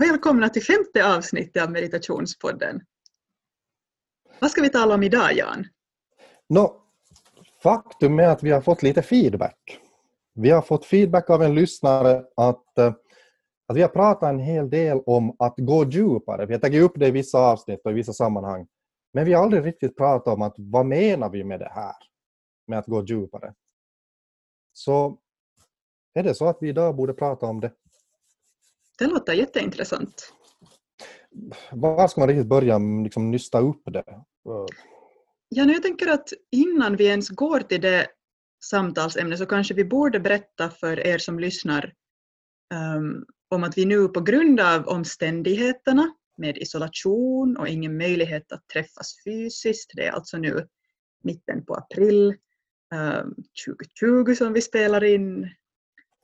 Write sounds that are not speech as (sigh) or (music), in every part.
Och välkomna till femte avsnittet av Meditationspodden. Vad ska vi tala om idag, Jan? No, faktum är att vi har fått lite feedback. Vi har fått feedback av en lyssnare att, eh, att vi har pratat en hel del om att gå djupare. Vi har tagit upp det i vissa avsnitt och i vissa sammanhang. Men vi har aldrig riktigt pratat om att vad menar vi med det här? Med att gå djupare. Så är det så att vi idag borde prata om det? Det låter jätteintressant. Var ska man riktigt börja liksom, nysta upp det? Ja, nu jag tänker att innan vi ens går till det samtalsämnet så kanske vi borde berätta för er som lyssnar um, om att vi nu på grund av omständigheterna med isolation och ingen möjlighet att träffas fysiskt, det är alltså nu mitten på april um, 2020 som vi spelar in,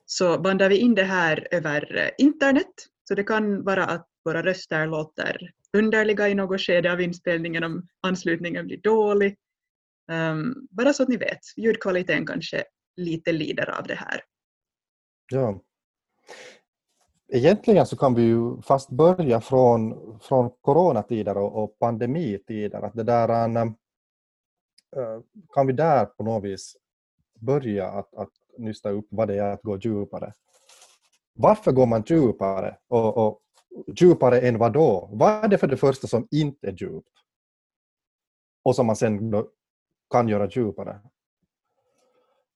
så bandar vi in det här över eh, internet. Så det kan vara att våra röster låter underliga i något skede av inspelningen om anslutningen blir dålig. Um, bara så att ni vet, ljudkvaliteten kanske lite lider av det här. Ja. Egentligen så kan vi ju fast börja från, från coronatider och, och pandemitider. Att det där, eh, kan vi där på något vis börja att, att nysta upp vad det är att gå djupare. Varför går man djupare? Och, och djupare än vad då? Vad är det för det första som inte är djupt? Och som man sen kan göra djupare.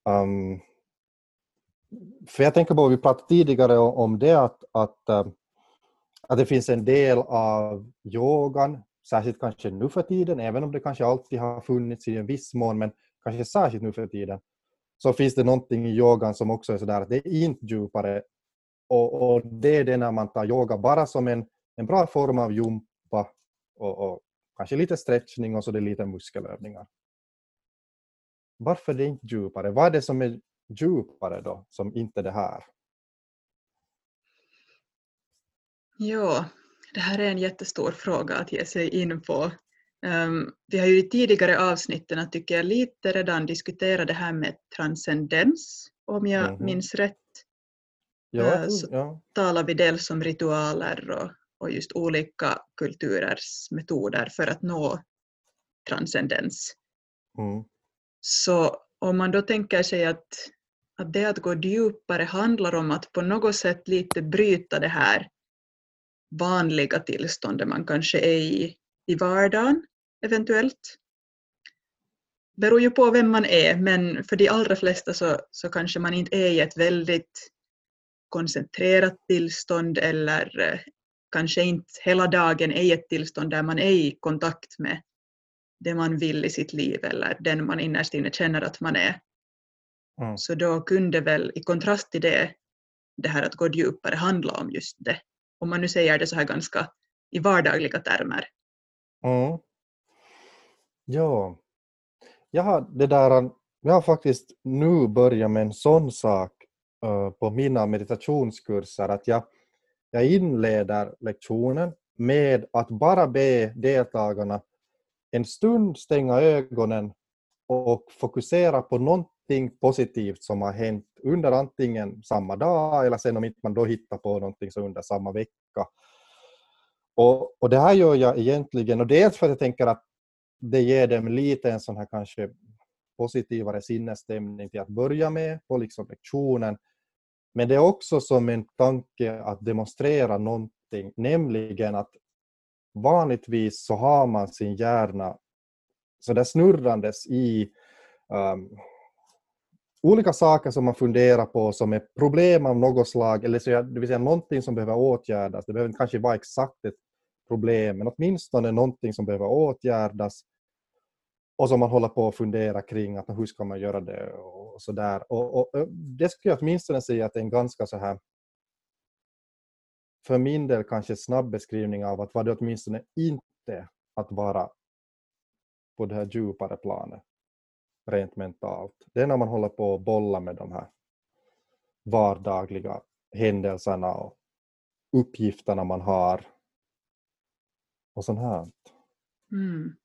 Um, för jag tänker på, vi pratade tidigare om det att, att, eh, att det finns en del av yogan, särskilt kanske nu för tiden, även om det kanske alltid har funnits i en viss mån, men kanske särskilt nu för tiden, så finns det någonting i yogan som också är sådär att det är inte djupare. Och, och, det är det när man tar yoga bara som en, en bra form av jumpa och, och kanske lite stretchning och så det är lite muskelövningar. Varför är det inte djupare? Vad är det som är djupare då, som inte det här? Ja, det här är en jättestor fråga att ge sig in på. Um, vi har ju i tidigare avsnitten, tycker jag, lite redan diskuterat det här med transcendens, om jag mm -hmm. minns rätt. Ja, uh, så ja. talar vi dels om ritualer och, och just olika kulturers metoder för att nå transcendens. Mm. Så om man då tänker sig att, att det att gå djupare handlar om att på något sätt lite bryta det här vanliga tillståndet man kanske är i i vardagen eventuellt. Beror ju på vem man är, men för de allra flesta så, så kanske man inte är i ett väldigt koncentrerat tillstånd eller eh, kanske inte hela dagen är i ett tillstånd där man är i kontakt med det man vill i sitt liv eller den man innerst inne känner att man är. Mm. Så då kunde väl i kontrast till det, det här att gå djupare handla om just det. Om man nu säger det så här ganska i vardagliga termer. Mm. Ja. Jag har, det där, jag har faktiskt nu börjat med en sån sak uh, på mina meditationskurser att jag, jag inleder lektionen med att bara be deltagarna en stund stänga ögonen och fokusera på någonting positivt som har hänt under antingen samma dag eller sen om inte man då hittar på någonting så under samma vecka. Och, och det här gör jag egentligen, och dels för att jag tänker att det ger dem lite en sån här kanske positivare sinnesstämning till att börja med på liksom lektionen. Men det är också som en tanke att demonstrera någonting, nämligen att vanligtvis så har man sin hjärna så där snurrandes i, um, olika saker som man funderar på som är problem av något slag, eller så, det vill säga någonting som behöver åtgärdas. Det behöver kanske vara exakt ett problem, men åtminstone någonting som behöver åtgärdas och som man håller på att fundera kring att hur ska man göra det och så där. Och, och, och det skulle jag åtminstone säga att det är en ganska så här för min del kanske snabb beskrivning av att vad det åtminstone inte att vara på det här djupare planet rent mentalt. Det är när man håller på att bolla med de här vardagliga händelserna och uppgifterna man har och sånt här. Mm.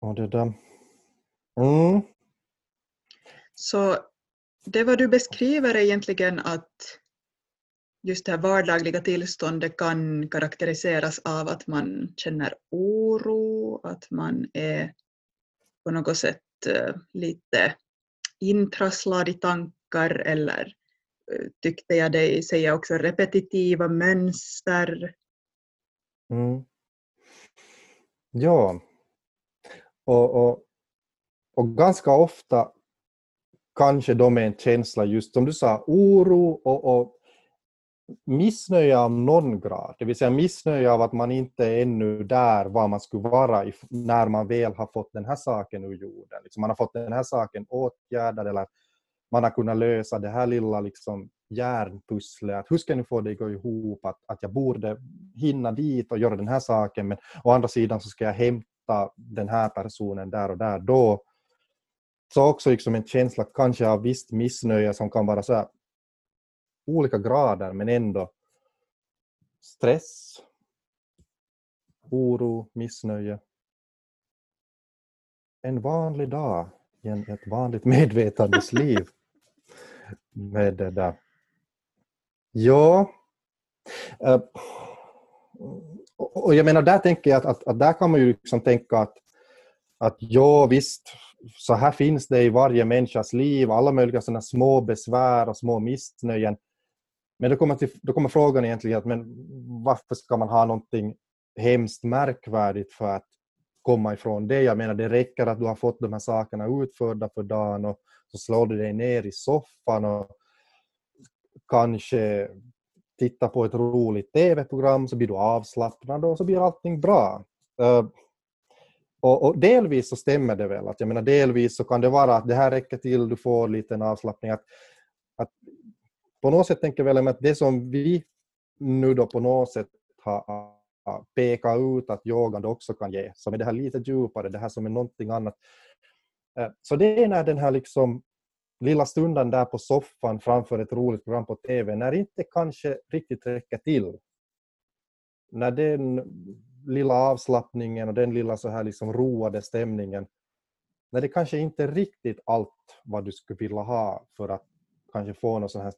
Och det där. Mm. Så det vad du beskriver är egentligen att just det här vardagliga tillståndet kan karaktäriseras av att man känner oro, att man är på något sätt uh, lite intrasslad i tankar eller uh, tyckte jag dig säga också repetitiva mönster. Mm. Ja, och, och, och ganska ofta kanske de är en känsla just som du sa, oro och, och missnöje av någon grad, det vill säga missnöje av att man inte är ännu där var man skulle vara när man väl har fått den här saken ur jorden. Liksom man har fått den här saken åtgärdad eller man har kunnat lösa det här lilla liksom järnpusslet. hur ska jag nu få det att gå ihop? Att, att jag borde hinna dit och göra den här saken men å andra sidan så ska jag hämta den här personen där och där då. Så också liksom en känsla kanske av visst missnöje som kan vara så här, olika grader men ändå stress, oro, missnöje. En vanlig dag i ett vanligt (laughs) medvetandes liv. Med det där. Ja. Uh, och jag menar, där tänker jag att, att, att, där kan man ju liksom tänka att, att ja visst, så här finns det i varje människas liv, alla möjliga sådana små besvär och små missnöjen. Men då kommer, till, då kommer frågan egentligen att men varför ska man ha någonting hemskt märkvärdigt för att komma ifrån det? Jag menar det räcker att du har fått de här sakerna utförda för dagen och så slår du dig ner i soffan och kanske titta på ett roligt TV-program så blir du avslappnad och så blir allting bra. Uh, och, och, delvis så stämmer det väl. Att jag menar, delvis så kan det vara att det här räcker till, du får lite avslappning. Att, att på något sätt tänker jag väl att det som vi nu då på något sätt har pekat ut att yogan också kan ge, som är det här lite djupare, det här som är någonting annat. Eh, så det är när den här liksom lilla stunden där på soffan framför ett roligt program på TV, när det inte kanske riktigt räcker till. När den lilla avslappningen och den lilla så här liksom roade stämningen, när det kanske inte är riktigt allt vad du skulle vilja ha för att kanske få någon sån här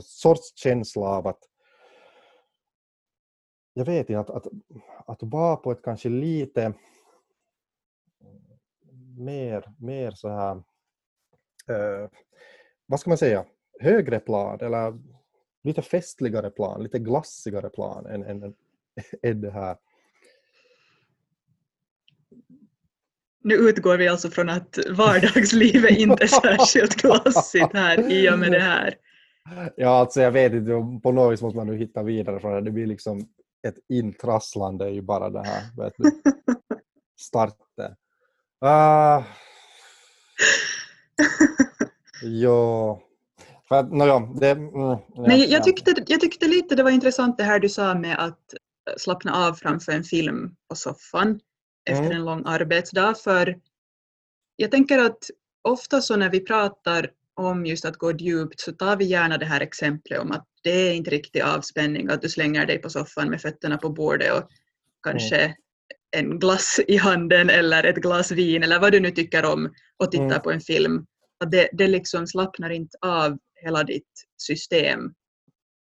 sorts känsla av att jag vet inte, att, att, att vara på ett kanske lite mer, mer så här, eh, vad ska man säga, högre plan eller lite festligare plan, lite glassigare plan än, än, (laughs) än det här Nu utgår vi alltså från att vardagslivet inte är (laughs) särskilt glassigt här i och med det här. Ja, alltså jag vet inte, på något vis måste man nu hitta vidare från det. Det blir liksom ett intrasslande i bara det här, vet du. (laughs) Starten. Uh, (laughs) ja. Att, no, ja, det, mm, Men jag, jag, tyckte, jag tyckte lite det var intressant det här du sa med att slappna av framför en film på soffan efter mm. en lång arbetsdag. För jag tänker att ofta så när vi pratar om just att gå djupt så tar vi gärna det här exemplet om att det är inte riktig avspänning att du slänger dig på soffan med fötterna på bordet och kanske mm. en glass i handen eller ett glas vin eller vad du nu tycker om och tittar mm. på en film. Att det, det liksom slappnar inte av hela ditt system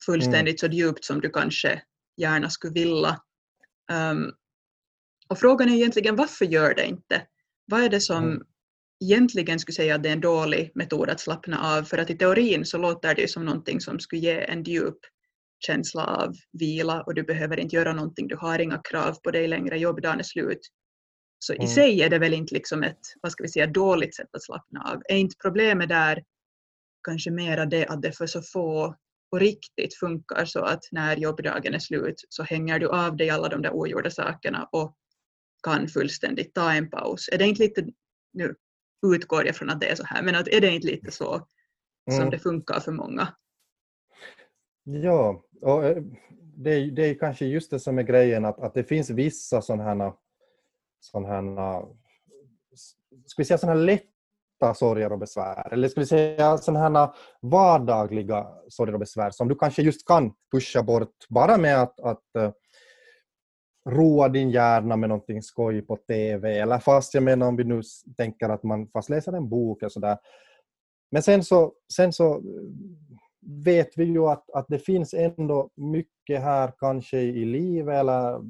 fullständigt mm. så djupt som du kanske gärna skulle vilja. Um, och frågan är egentligen varför gör det inte? Vad är det som mm. egentligen skulle säga att det är en dålig metod att slappna av? För att i teorin så låter det som någonting som skulle ge en djup känsla av vila och du behöver inte göra någonting, du har inga krav på dig längre, jobbdagen är slut. Så Mm. i sig är det väl inte liksom ett vad ska vi säga, dåligt sätt att slappna av. Är inte problemet där kanske mera det att det för så få och riktigt funkar så att när jobbdagen är slut så hänger du av dig alla de där ogjorda sakerna och kan fullständigt ta en paus. Är det inte lite, nu utgår jag från att det är så här, men att är det inte lite så som Mm. det funkar för många? Ja, och eh, det, är- det är kanske just det som är grejen att, att det finns vissa sådana här, sån här ska vi säga sådana här lätta sorger och besvär? Eller ska vi säga sådana här vardagliga sorger och besvär som du kanske just kan pusha bort bara med att, att eh, roa din hjärna med någonting skoj på TV eller fast jag menar om vi nu tänker att man fast läser en bok och sådär. Men sen så, sen så eh, vet vi ju att, att det finns ändå mycket här kanske i livet eller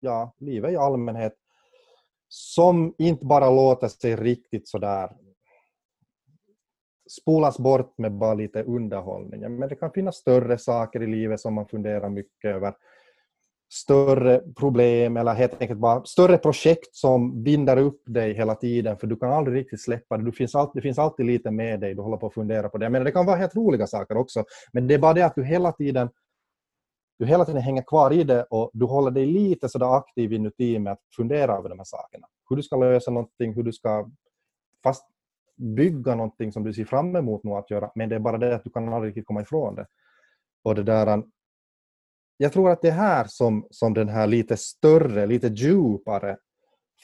ja, livet i allmänhet som inte bara låter sig riktigt sådär spolas bort med bara lite underhållning. Men det kan finnas större saker i livet som man funderar mycket över. Större problem eller helt enkelt bara större projekt som binder upp dig hela tiden för du kan aldrig riktigt släppa det. Du finns alltid, det finns alltid lite med dig, du håller på att fundera på det. Men det kan vara helt roliga saker också. Men det är bara det att du hela tiden du hela tiden hänger kvar i det och du håller dig lite sådär aktiv inuti med att fundera över de här sakerna. Hur du ska lösa någonting, hur du ska fast bygga någonting som du ser fram emot nu att göra, men det är bara det att du kan aldrig riktigt komma ifrån det. Och det där, um, jag tror att det är här som, som den här lite större, lite djupare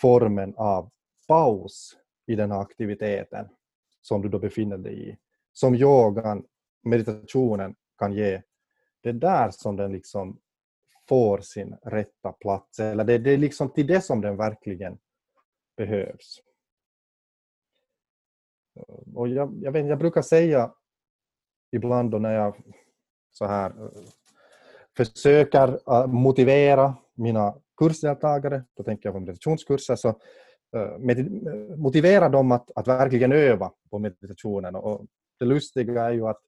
formen av paus i den här aktiviteten som du då befinner dig i, som yogan, meditationen kan ge, det är där som den liksom får sin rätta plats. Eller det, det är liksom till det som den verkligen behövs. Och jag, jag, vet, jag brukar säga ibland då när jag så här eh, försöker eh, motivera mina kursdeltagare, då tänker jag på meditationskurser, så eh, med, motivera dem att, att verkligen öva på meditationen. Och det lustiga är ju att,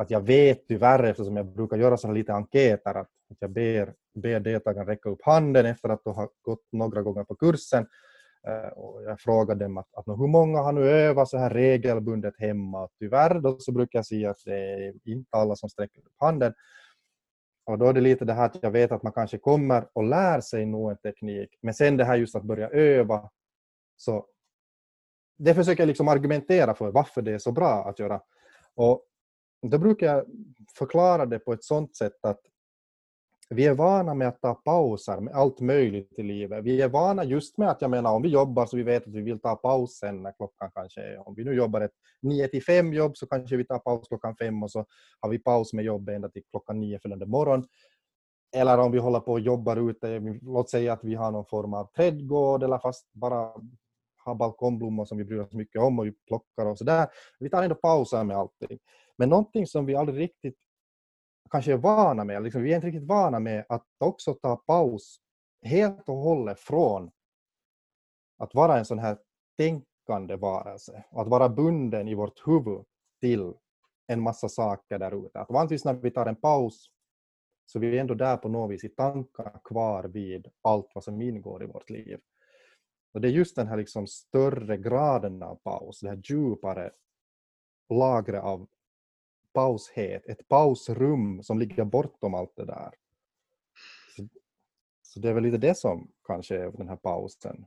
att jag vet tyvärr, eftersom jag brukar göra sådana lite enkäter, att, jag ber, ber deltagarna räcka upp handen efter att de har gått några gånger på kursen. Eh, och jag frågar dem att, att hur många har nu övat så här regelbundet hemma. Och tyvärr då så brukar jag säga att det är inte alla som sträcker upp handen. Och då är det lite det här att jag vet att man kanske kommer och lär sig någon en teknik. Men sen det här just att börja öva. Så det försöker jag liksom argumentera för varför det är så bra att göra. Och då brukar jag förklara det på ett sånt sätt att vi är vana med att ta pauser med allt möjligt i livet. Vi är vana just med att jag menar om vi jobbar så vi vet att vi vill ta paus sen när klockan kanske är, om vi nu jobbar ett 9 till 5 jobb så kanske vi tar paus klockan 5 och så har vi paus med jobbet ända till klockan 9 följande morgon. Eller om vi håller på och jobbar ute, låt säga att vi har någon form av trädgård eller fast bara har balkongblommor som vi bryr oss mycket om och vi plockar och sådär. Vi tar ändå pauser med allting. Men någonting som vi aldrig riktigt kanske är vana med, liksom, vi är inte riktigt vana med att också ta paus helt och hållet från att vara en sån här tänkande varelse, att vara bunden i vårt huvud till en massa saker där ute. Att vanligtvis när vi tar en paus så vi är ändå där på något vis i tankarna kvar vid allt vad som ingår i vårt liv. Och det är just den här liksom större graden av paus, det här djupare lagret av paushet, ett pausrum som ligger bortom allt det där. Så, så det är väl lite det som kanske är den här pausen.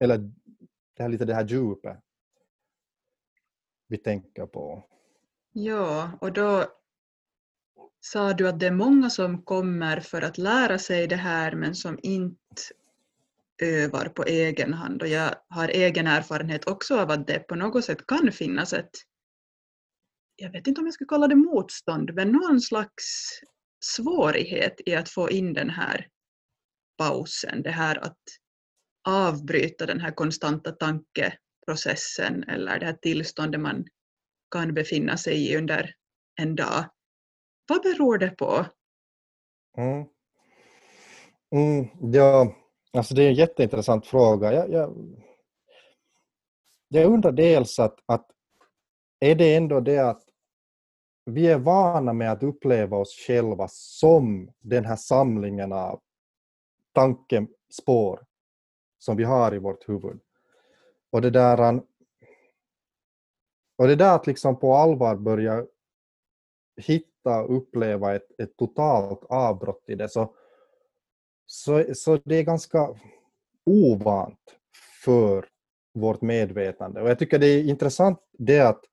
Eller det här, lite det här djupet vi tänker på. Ja, och då sa du att det är många som kommer för att lära sig det här men som inte övar på egen hand och jag har egen erfarenhet också av att det på något sätt kan finnas ett, jag vet inte om jag skulle kalla det motstånd, men någon slags svårighet i att få in den här pausen, det här att avbryta den här konstanta tankeprocessen eller det här tillståndet man kan befinna sig i under en dag. Vad beror det på? Mm. Mm, ja, alltså det är en jätteintressant fråga. Jag, jag, jag undrar dels att, att är det ändå det att vi är vana med att uppleva oss själva som den här samlingen av tankespår som vi har i vårt huvud. Och det där, och det där att liksom på allvar börja hitta och uppleva ett, ett totalt avbrott i det, så, så, så det är ganska ovant för vårt medvetande. Och jag tycker det är intressant det att,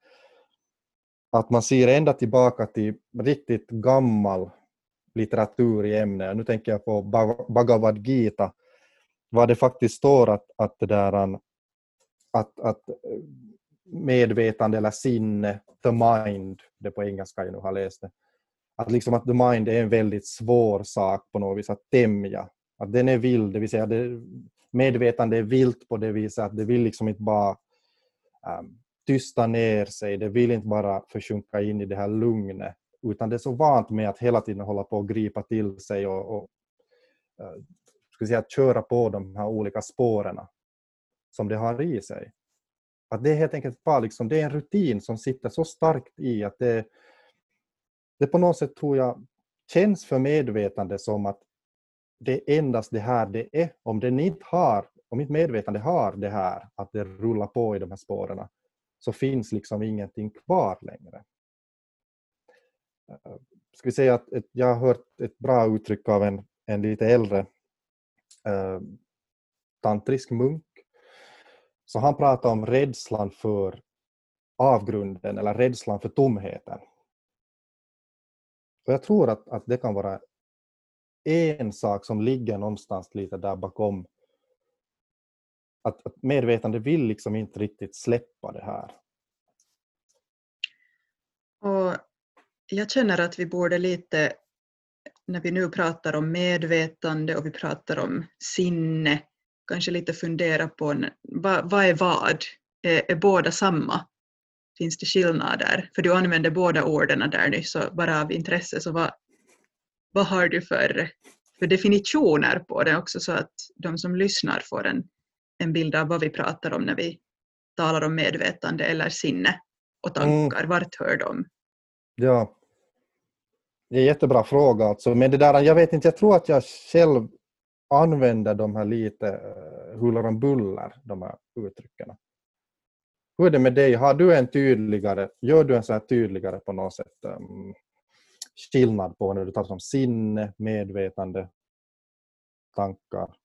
att man ser ända tillbaka till riktigt gammal litteratur i ämnet. Nu tänker jag på Bhagavad Gita, vad det faktiskt står att, att, det där, att, att eh, medvetande eller sinne, the mind, det på engelska jag nu har läst det, att, liksom att the mind är en väldigt svår sak på något vis att tämja. Att den är vild, det vill säga det, medvetande är vilt på det viset att det vill liksom inte bara um, tysta ner sig, det vill inte bara försjunka in i det här lugnet, utan det är så vant med att hela tiden hålla på och gripa till sig och, och eh, ska säga, köra på de här olika spåren som det har i sig. Att det är helt enkelt bara liksom, det är en rutin som sitter så starkt i att det, det på något sätt tror jag känns för medvetande som att det är endast det här det är. Om den inte har, om mitt medvetande har det här, att det rullar på i de här spåren, så finns liksom ingenting kvar längre. Eh, ska vi säga att ett, jag har hört ett bra uttryck av en, en lite äldre eh, tantrisk munk. Så han pratar om rädslan för avgrunden eller rädslan för tomheten. Och jag tror att, att det kan vara en sak som ligger någonstans lite där bakom att, att medvetande vill liksom inte riktigt släppa det här. Och jag känner att vi borde lite, när vi nu pratar om medvetande och vi pratar om sinne, kanske lite fundera på vad, vad är vad? Är, är båda samma? Finns det skillnader? För du använde båda orden där nyss, så bara av intresse, så vad, vad har du för, för definitioner på det också så att de som lyssnar får en, en bild av vad vi pratar om när vi talar om medvetande eller sinne och tankar. Mm. Vart hör de? Ja, det är en jättebra fråga alltså. Men det där, jag vet inte, jag tror att jag själv använder de här lite uh, huller om buller, de här uttrycken. Hur är det med dig? Har du en tydligare, gör du en så här tydligare på något sätt um, skillnad på när du talar om sinne, medvetande, tankar?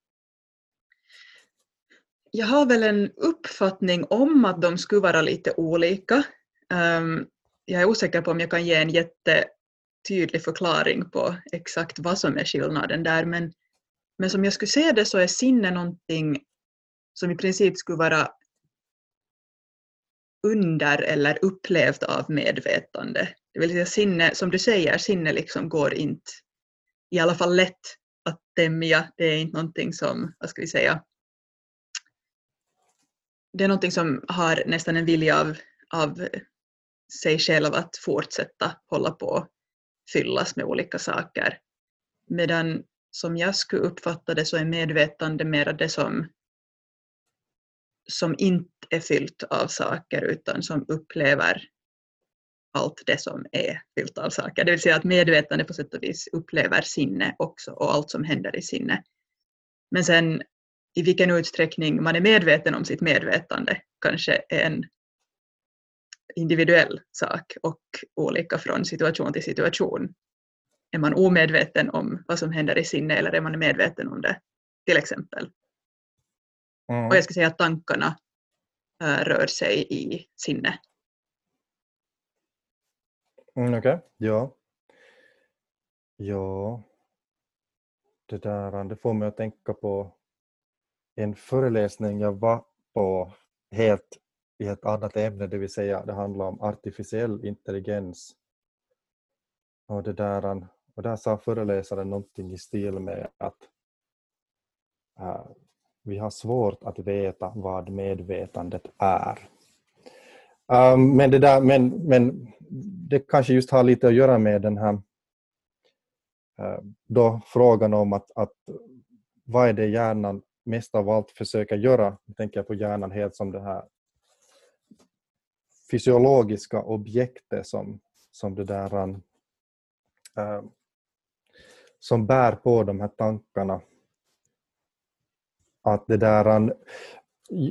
Jag har väl en uppfattning om att de skulle vara lite olika. Ehm, jag är osäker på om jag kan ge en jättetydlig förklaring på exakt vad som är skillnaden där, men, men som jag skulle se det så är sinne någonting som i princip skulle vara under eller upplevt av medvetande. Det vill säga sinne, som du säger, sinne liksom går inte i alla fall lätt att tämja. Det är inte någonting som, vad ska vi säga, det är någonting som har nästan en vilja av, av sig själv att fortsätta hålla på fyllas med olika saker. Medan som jag skulle uppfatta det så är medvetande mera det som, som inte är fyllt av saker utan som upplever allt det som är fyllt av saker. Det vill säga att medvetande på sätt och vis upplever sinne också och allt som händer i sinne. Men sen i vilken utsträckning man är medveten om sitt medvetande kanske är en individuell sak och olika från situation till situation. Är man omedveten om vad som händer i sinne eller är man medveten om det till exempel? Mm. Och jag ska säga att tankarna äh, rör sig i sinne Mm, Okej, okay. ja. Ja. Det där det får mig att tänka på en föreläsning jag var på helt i ett annat ämne, det vill säga det handlar om artificiell intelligens. Och, det där, och där sa föreläsaren någonting i stil med att uh, vi har svårt att veta vad medvetandet är. Um, men, det där, men, men det kanske just har lite att göra med den här uh, då frågan om att, att vad är det hjärnan mest av allt försöker göra? Jag tänker på hjärnan helt som det här fysiologiska objektet som, som det där uh, som bär på de här tankarna. att det där... Um,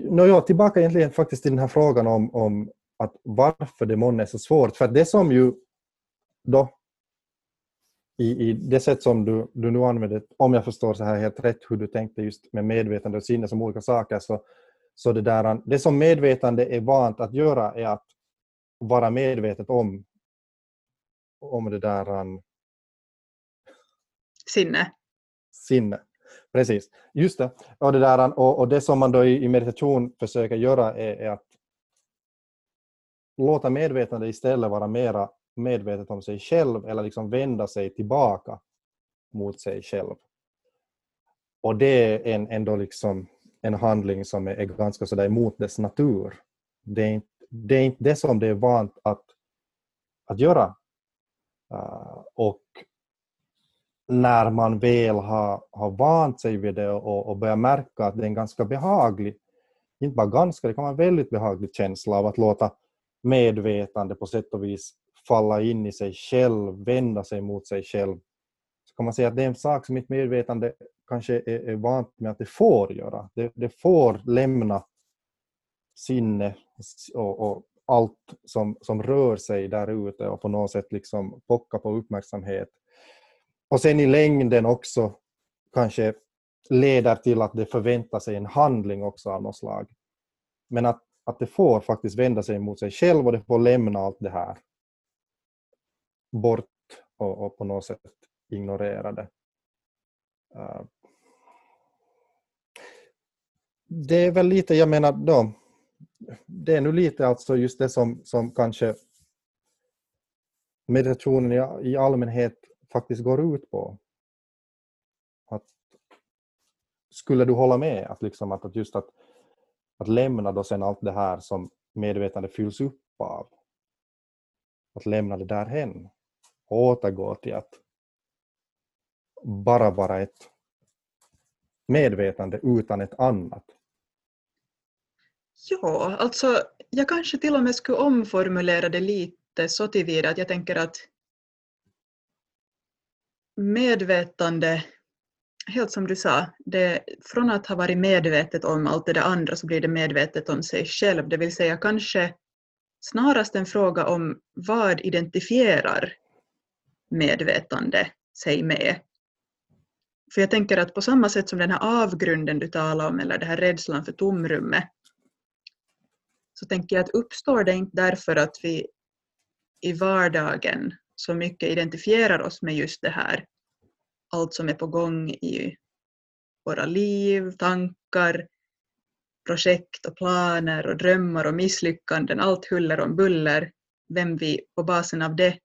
no, ja, tillbaka egentligen faktiskt till den här frågan om, om att varför det månne är så svårt. För det som ju då i, i det sätt som du, du nu använder, om jag förstår så här helt rätt hur du tänkte just med medvetande och sinne som olika saker, så, så det, där, det som medvetande är vant att göra är att vara medvetet om, om det där... Sinne. Sinne. Precis, just det. Och det, där, och, och det som man då i, i meditation försöker göra är, är, att låta medvetande istället vara mera medvetet om sig själv eller liksom vända sig tillbaka mot sig själv. Och det är en, ändå liksom en handling som är, är ganska sådär emot dess natur. Det är, inte, det är inte det som det är vant att, att göra. Uh, och när man väl har, har vant sig vid det och, och börjar märka att det är en ganska behaglig, inte bara ganska, det kan vara en väldigt behaglig känsla av att låta medvetande på sätt och vis falla in i sig själv, vända sig mot sig själv. Så kan man säga att det är en sak som mitt medvetande kanske är, är vant med att det får göra. Det, det får lämna sinne och, och, allt som, som rör sig där ute och på något sätt liksom pocka på uppmärksamhet. Och sen i längden också kanske leder till att det förväntar sig en handling också av något slag. Men att, att det får faktiskt vända sig mot sig själv och det får lämna allt det här bort och, och på något sätt ignorera det. Uh, det är väl lite, jag menar då, det är nu lite alltså just det som, som kanske meditationen i, i allmänhet faktiskt går ut på. Att, skulle du hålla med att, liksom att, att just att, att lämna då sen allt det här som medvetande fylls upp av, att lämna det därhen återgå till att bara vara ett medvetande utan ett annat. Ja, alltså jag kanske till och med skulle omformulera det lite så tillvida att jag tänker att medvetande, helt som du sa, det, från att ha varit medvetet om allt det där andra så blir det medvetet om sig själv, det vill säga kanske snarast en fråga om vad identifierar medvetande sig med. För jag tänker att på samma sätt som den här avgrunden du talar om, eller den här rädslan för tomrummet, så tänker jag att uppstår det inte därför att vi i vardagen så mycket identifierar oss med just det här, allt som är på gång i våra liv, tankar, projekt och planer och drömmar och misslyckanden, allt huller om buller, vem vi på basen av det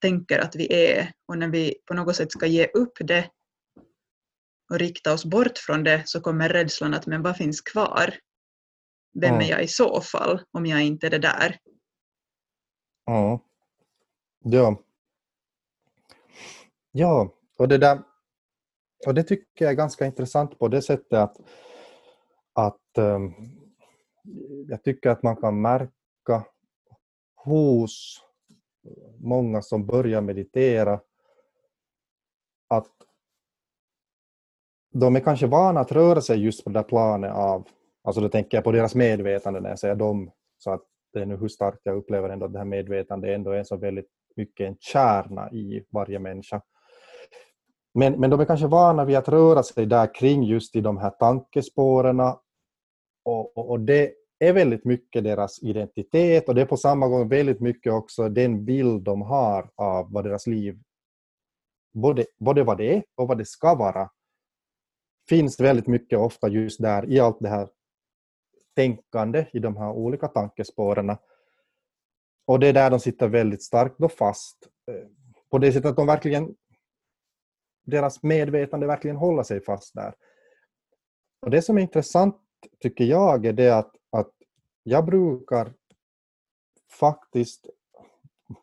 tänker att vi är och när vi på något sätt ska ge upp det och rikta oss bort från det så kommer rädslan att men vad finns kvar? Vem mm. är jag i så fall om jag inte är det där? Ja. Ja. Ja, och det där och det tycker jag är ganska intressant på det sättet att, att um, jag tycker att man kan märka hos många som börjar meditera. Att de är kanske vana att röra sig just på det där planet av, alltså då tänker jag på deras medvetande när jag säger dem, så att det är nu hur starkt jag upplever ändå att det här medvetandet ändå är så väldigt mycket en kärna i varje människa. Men, men de är kanske vana vid att röra sig där kring just i de här tankespåren och, och, och det är väldigt mycket deras identitet och det är på samma gång väldigt mycket också den bild de har av vad deras liv, både, både vad det är och vad det ska vara, finns väldigt mycket ofta just där i allt det här tänkande i de här olika tankespåren. Och det är där de sitter väldigt starkt då fast. Eh, på det sättet att de verkligen, deras medvetande verkligen håller sig fast där. Och det som är intressant tycker jag är det att jag brukar faktiskt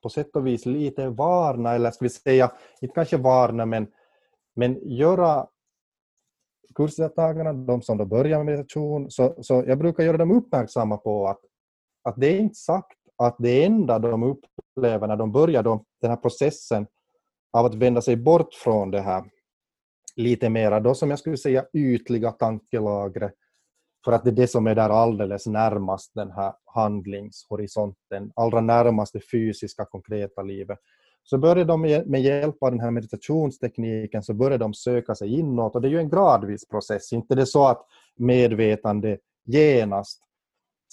på sätt och vis lite varna, eller ska vi säga, inte kanske varna, men, men göra kursdeltagarna, de som då börjar med meditation, så, så jag brukar göra dem uppmärksamma på att, att det är inte sagt att det enda de upplever när de börjar då, den här processen av att vända sig bort från det här lite mera då som jag skulle säga ytliga tankelagret för att det är det som är där alldeles närmast den här handlingshorisonten, allra närmast det fysiska konkreta livet. Så börjar de med hjälp av den här meditationstekniken så börjar de söka sig inåt och det är ju en gradvis process, inte det är så att medvetande genast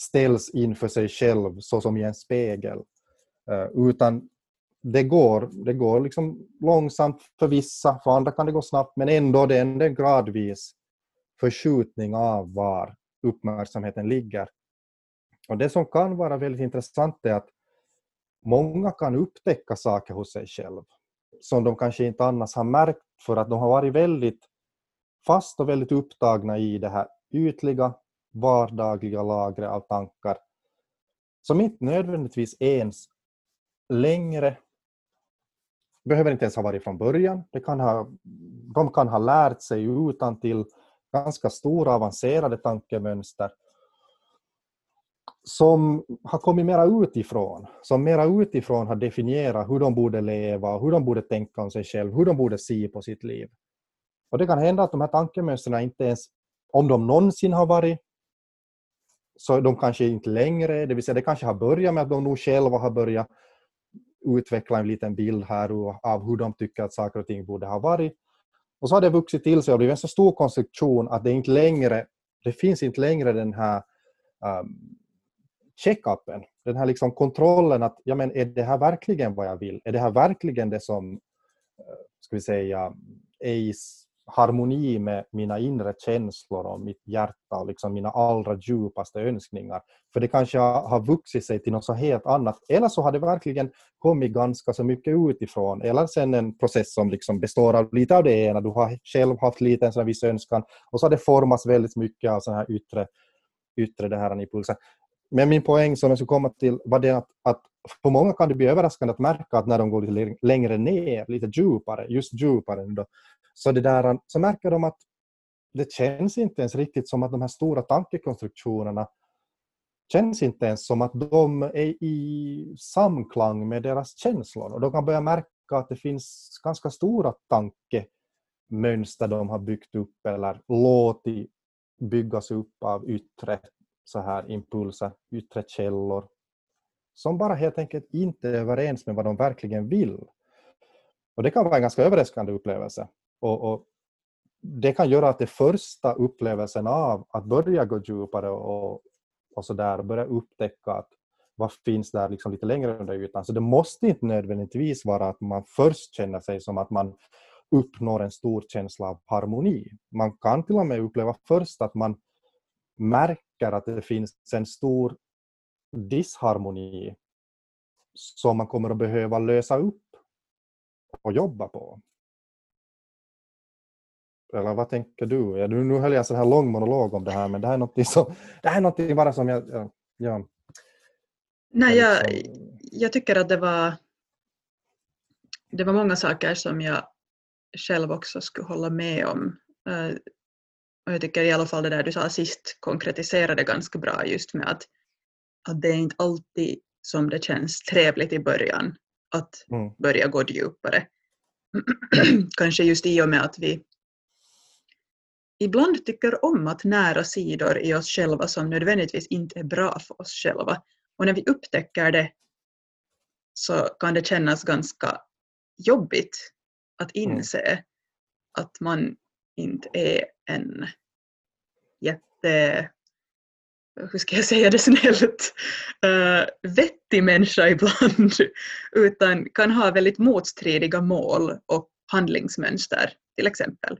ställs inför sig själv såsom i en spegel, eh, utan det går, det går liksom långsamt för vissa, för andra kan det gå snabbt, men ändå det är en gradvis förskjutning av var uppmärksamheten ligger. Och Det som kan vara väldigt intressant är att många kan upptäcka saker hos sig själv som de kanske inte annars har märkt för att de har varit väldigt fast och väldigt upptagna i det här ytliga, vardagliga lagret av tankar som inte nödvändigtvis ens längre behöver inte ens ha varit från början. Det kan ha, de kan ha lärt sig utan till ganska stora avancerade tankemönster som har kommit mera utifrån, som mera utifrån har definierat hur de borde leva, hur de borde tänka om sig själva, hur de borde se på sitt liv. Och det kan hända att de här tankemönstren inte ens, om de någonsin har varit, så de kanske inte längre, det vill säga det kanske har börjat med att de nog själva har börjat utveckla en liten bild här av hur de tycker att saker och ting borde ha varit. Och så har det vuxit till sig och blivit en så stor konstruktion att det inte längre det finns inte längre den här um, check-upen, den här liksom kontrollen att ja, men är det här verkligen vad jag vill? Är det här verkligen det som eh, ska vi säga, är i harmoni med mina inre känslor och mitt hjärta och liksom mina allra djupaste önskningar. För det kanske har vuxit sig till något så helt annat. Eller så har det verkligen kommit ganska så mycket utifrån. Eller sen en process som liksom består av lite av det ena. Du har själv haft lite en sån viss önskan och så har det formats väldigt mycket av sån här yttre, yttre det här impulser. Men min poäng som jag skulle komma till var det att, att för många kan det bli överraskande att märka att när de går lite längre ner, lite djupare, just djupare, då, så, det där, så märker de att det känns inte ens riktigt som att de här stora tankekonstruktionerna känns inte ens som att de är i samklang med deras känslor. Och de kan börja märka att det finns ganska stora tankemönster de har byggt upp eller låtit byggas upp av yttre så här impulser, yttre källor som bara helt enkelt inte är överens med vad de verkligen vill. Och Det kan vara en ganska överraskande upplevelse. Och, och, det kan göra att det första upplevelsen av att börja gå djupare och, och så där, börja upptäcka att vad finns där liksom lite längre under ytan. Så det måste inte nödvändigtvis vara att man först känner sig som att man uppnår en stor känsla av harmoni. Man kan till och med uppleva först att man märker att det finns en stor disharmoni som man kommer att behöva lösa upp och jobba på. Eller vad tänker du? Ja, nu höll jag en sån här lång monolog om det här men det här är något som, det här är något bara som jag... Ja, Nej, jag, liksom- jag tycker att det var, det var många saker som jag själv också skulle hålla med om. Uh, och jag tycker i alla fall det där du sa sist konkretiserade ganska bra just med att, att det är inte alltid som det känns trevligt i början att mm. börja gå djupare. (clears throat) Kanske just i och med att vi ibland tycker om att nära sidor i oss själva som nödvändigtvis inte är bra för oss själva. Och när vi upptäcker det så kan det kännas ganska jobbigt att mm. inse mm. att man inte är en jätte hur ska jag säga det snällt, uh, (laughs) vettig människa ibland, (laughs) utan kan ha väldigt motstridiga mål och handlingsmönster till exempel.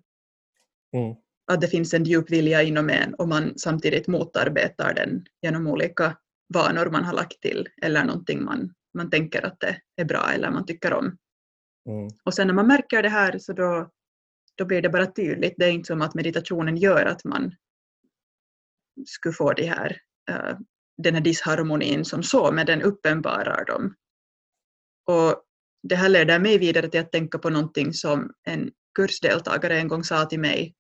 Mm att det finns en djup vilja inom en och man samtidigt motarbetar den genom olika vanor man har lagt till eller någonting man, man tänker att det är bra eller man tycker om. Mm. Och sen när man märker det här så då, då blir det bara tydligt. Det är inte som att meditationen gör att man skulle få det här, uh, den här disharmonin som så, men den uppenbarar dem. Och det här leder mig vidare till att tänka på någonting som en kursdeltagare en gång sa till mig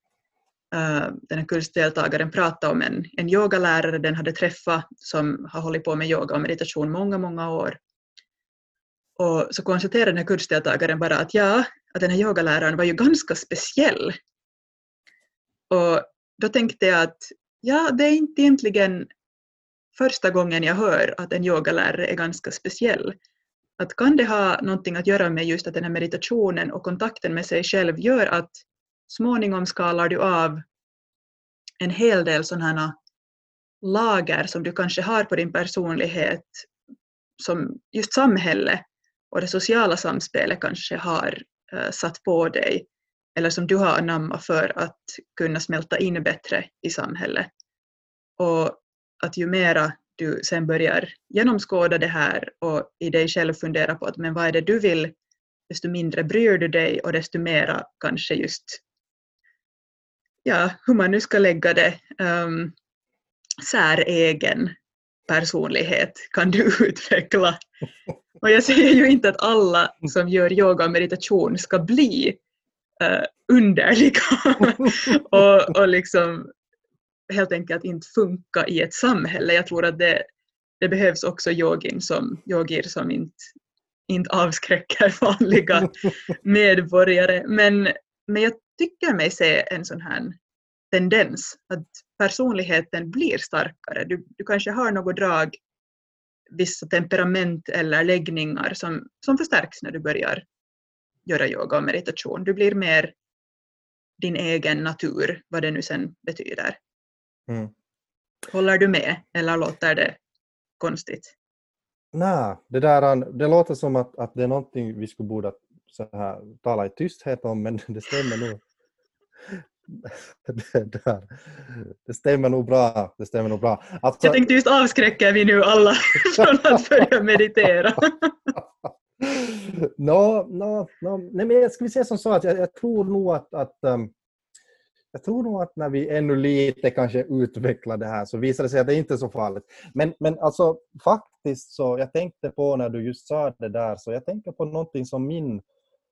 Eh, den här kursdeltagaren pratade om en, en yogalärare den hade träffat som har hållit på med yoga och meditation många, många år. Och så konstaterade den här kursdeltagaren bara att ja, att den här yogaläraren var ju ganska speciell. Och då tänkte jag att ja, det är inte egentligen första gången jag hör att en yogalärare är ganska speciell. Att kan det ha någonting att göra med just att den här meditationen och kontakten med sig själv gör att småningom skalar du av en hel del sådana lager som du kanske har på din personlighet som just samhälle och det sociala samspelet kanske har uh, satt på dig eller som du har anammat för att kunna smälta in bättre i samhället. Och att ju mera du sen börjar genomskåda det här och i dig själv fundera på att men vad är det du vill, desto mindre bryr du dig och desto mera kanske just, ja, hur man nu ska lägga det, um, säregen personlighet kan du (laughs) utveckla. Och jag säger ju inte att alla som gör yoga och meditation ska bli uh, underliga (laughs) och, och liksom helt enkelt inte funka i ett samhälle. Jag tror att det, det behövs också yogin som, yogir som inte, inte avskräcker (laughs) vanliga medborgare. Men, men jag tycker mig se en sån här tendens att personligheten blir starkare. Du, du kanske har något drag, vissa temperament eller läggningar som, som förstärks när du börjar göra yoga och meditation. Du blir mer din egen natur, vad det nu sen betyder. Mm. Håller du med eller låter det konstigt? Nej, det, där, det låter som att, att det är någonting vi skulle borde så här, tala i tysthet om, men (laughs) det stämmer nog. (laughs) Det, där. det stämmer nog bra. Det stämmer nog bra. Alltså, jag tänkte just avskräcker vi nu alla (laughs) från att börja meditera? no, no, no. Nej, men jag skulle säga som så att jag, jag tror nog att, att um, jag tror nog att när vi ännu lite kanske utvecklar det här så visar det sig att det inte är så farligt. Men, men alltså faktiskt så, jag tänkte på när du just sa det där, så jag tänker på någonting som min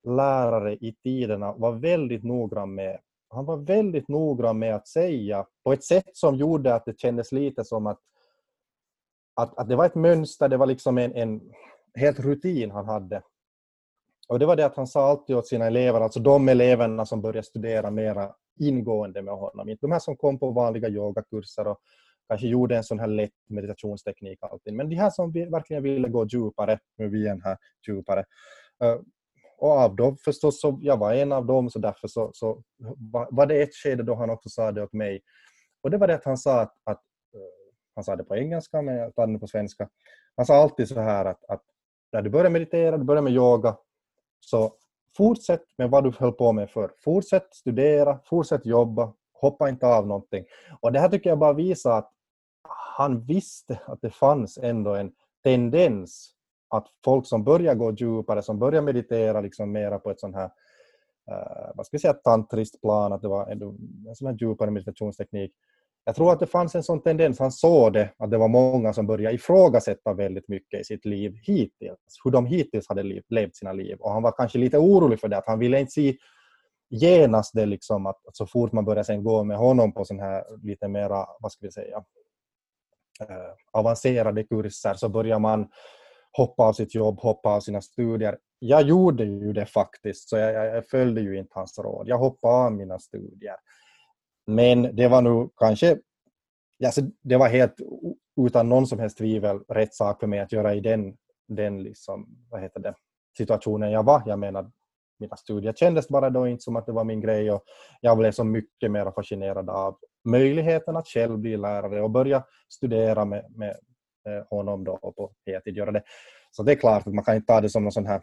lärare i tiderna var väldigt noggrann med. Han var väldigt noggrann med att säga på ett sätt som gjorde att det kändes lite som att, att, att det var ett mönster, det var liksom en, en helt rutin han hade. Och det var det att han sa alltid åt sina elever, alltså de eleverna som började studera mera ingående med honom. Inte de här som kom på vanliga yogakurser och kanske gjorde en sån här lätt meditationsteknik alltid. Men de här som verkligen ville gå djupare, nu vi igen här, djupare. Eh, och av dem förstås, så jag var en av dem, så därför så, så var det ett skede då han också sa det åt mig. Och det var det att han sa att, att eh, han sa det på engelska, men jag tar det på svenska. Han sa alltid så här att, att när du börjar meditera, du börjar med yoga, så fortsätt med vad du höll på med för. Fortsätt studera, fortsätt jobba, hoppa inte av någonting. Och det här tycker jag bara visar att han visste att det fanns ändå en tendens att folk som börjar gå djupare, som börjar meditera liksom mera på ett sånt här uh, vad ska vi säga, tantriskt plan, att det var en, en sån här djupare meditationsteknik, jag tror att det fanns en sån tendens, han såg det, att det var många som började ifrågasätta väldigt mycket i sitt liv hittills, hur de hittills hade levt sina liv. Och han var kanske lite orolig för det, att han ville inte se genast det liksom att, så fort man började sen gå med honom på sån här lite mera, vad ska vi säga, eh, avancerade kurser så börjar man hoppa av sitt jobb, hoppa av sina studier. Jag gjorde ju det faktiskt, så jag, jag, jag följde ju inte hans råd. Jag hoppade av mina studier. Men det var nog kanske, alltså det var helt utan någon som helst tvivel rätt sak för mig att göra i den, den liksom, vad heter det, situationen jag var. Jag menar, mina studier kändes bara då inte som att det var min grej och jag blev så mycket mer fascinerad av möjligheten att själv bli lärare och börja studera med, med Eh, honom då på heltid. Göra det. Så det är klart att man kan inte ta det som någon sån här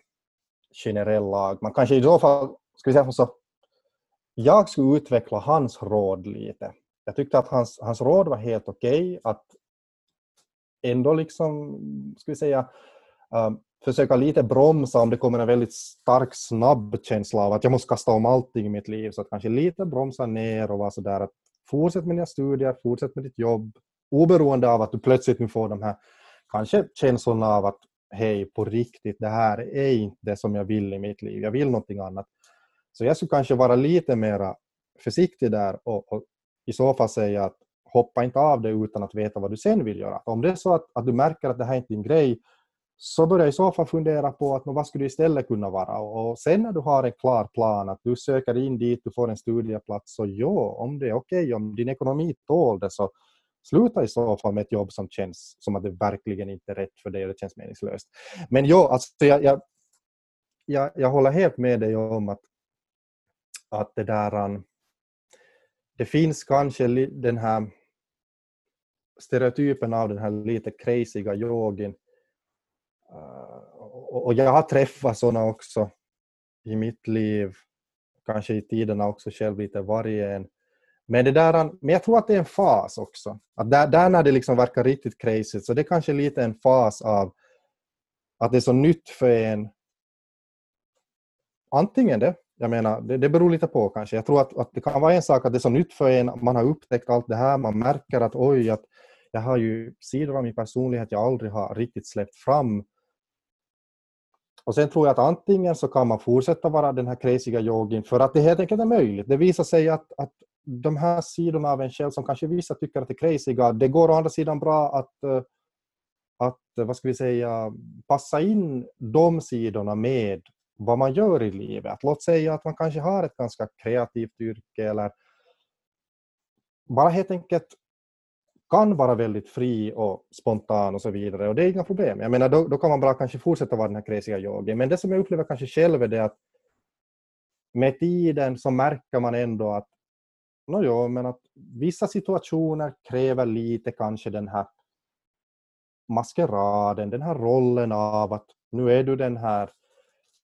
generell lag. Man kanske i så fall, ska vi säga så, jag skulle utveckla hans råd lite. Jag tyckte att hans, hans råd var helt okej. Okay, att ändå liksom, ska vi säga, um, försöka lite bromsa om det kommer en väldigt stark snabb känsla av att jag måste kasta om allting i mitt liv. Så att kanske lite bromsa ner och vara sådär att fortsätt med dina studier, fortsätt med ditt jobb. Oberoende av att du plötsligt nu får de här kanske känslorna av att hej, på riktigt, det här är inte det som jag vill i mitt liv. Jag vill någonting annat. Så jag skulle kanske vara lite mer försiktig där och, och, i så fall säga att hoppa inte av det utan att veta vad du sen vill göra. Om det är så att, att du märker att det här är inte är din grej, så börjar i så fall fundera på att vad skulle du istället kunna vara och sen när du har en klar plan att du söker in dit, du får en studieplats så ja, om det är okej, okay, om din ekonomi tål det så sluta i så fall med ett jobb som känns som att det verkligen inte är rätt för dig och det känns meningslöst. Men jo, alltså jag, jag, jag, jag håller helt med dig om att, att det där um, det finns kanske den här stereotypen av den här lite crazyga yogin uh, och jag har träffat sådana också i mitt liv, kanske i tiderna också själv lite varje en. Men, det där, men jag tror att det är en fas också. Att där, där när det liksom verkar riktigt crazy så det är kanske lite en fas av att det är så nytt för en. Antingen det, jag menar, det, det beror lite på kanske. Jag tror att, att det kan vara en sak att det är så nytt för en, man har upptäckt allt det här, man märker att oj, att jag har ju sidor av min personlighet jag aldrig har riktigt släppt fram. Och sen tror jag att antingen så kan man fortsätta vara den här crazyga yogin för att det helt enkelt är möjligt. Det visar sig att, att de här sidorna av en själv som kanske vissa tycker att är crazyga, det går å andra sidan bra att, eh, att eh, vad ska vi säga, passa in de sidorna med vad man gör i livet. Att låt säga att man kanske har ett ganska kreativt yrke eller bara helt enkelt kan vara väldigt fri och spontan och så vidare och det är inga problem. Jag menar då, då kan man bara kanske fortsätta vara den här crazyga yogin Men det som jag upplever kanske själv är det att med tiden så märker man ändå att no, jo, men att vissa situationer kräver lite kanske den här maskeraden, den här rollen av att nu är du den här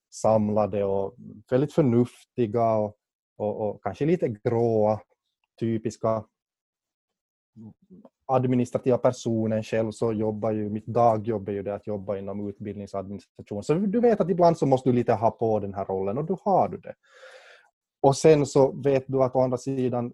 samlade och väldigt förnuftiga och, och, och kanske lite gråa, typiska administrativa personen själv så jobbar ju, mitt dagjobb är ju det att jobba inom utbildningsadministration. Så du vet att ibland så måste du lite ha på den här rollen och då har du det. Och sen så vet du att å andra sidan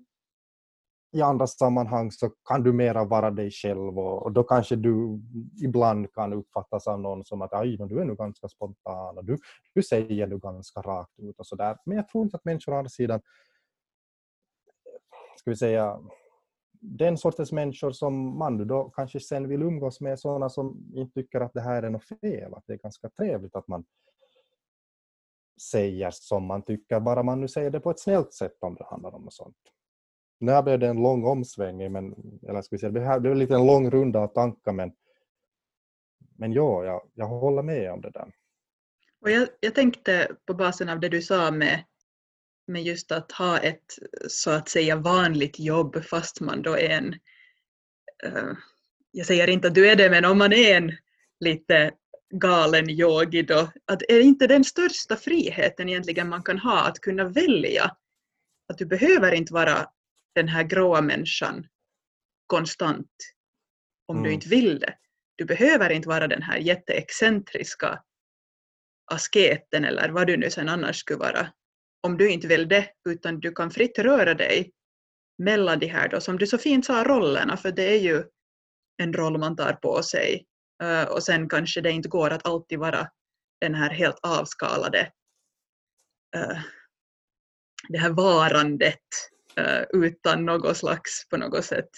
i andra sammanhang så kan du mera vara dig själv och, och då kanske du ibland kan uppfattas av någon som att Aj, du är nog ganska spontan och du, du säger nu ganska rakt ut och sådär. Men jag tror inte att människor å andra sidan ska vi säga den sortens människor som man då kanske sen vill umgås med, sådana som inte tycker att det här är något fel, att det är ganska trevligt att man säger som man tycker, bara man nu säger det på ett snällt sätt om det handlar om något sånt. Nu blev det en lång omsvängning, men, eller ska vi säga, det blev lite en lång runda av tankar, men, men ja, jag, jag håller med om det där. Och jag, jag tänkte på basen av det du sa med med just att ha ett så att säga vanligt jobb fast man då är en, uh, jag säger inte att du är det, men om man är en lite galen yogi då, att är inte den största friheten egentligen man kan ha att kunna välja att du behöver inte vara den här gråa människan konstant om mm. du inte vill det. Du behöver inte vara den här jätteexcentriska asketen eller vad du nu sen annars skulle vara om du inte vill det, utan du kan fritt röra dig mellan de här då, som du så fint sa, rollerna, för det är ju en roll man tar på sig. Uh, och sen kanske det inte går att alltid vara den här helt avskalade, uh, det här varandet uh, utan något slags, på något sätt,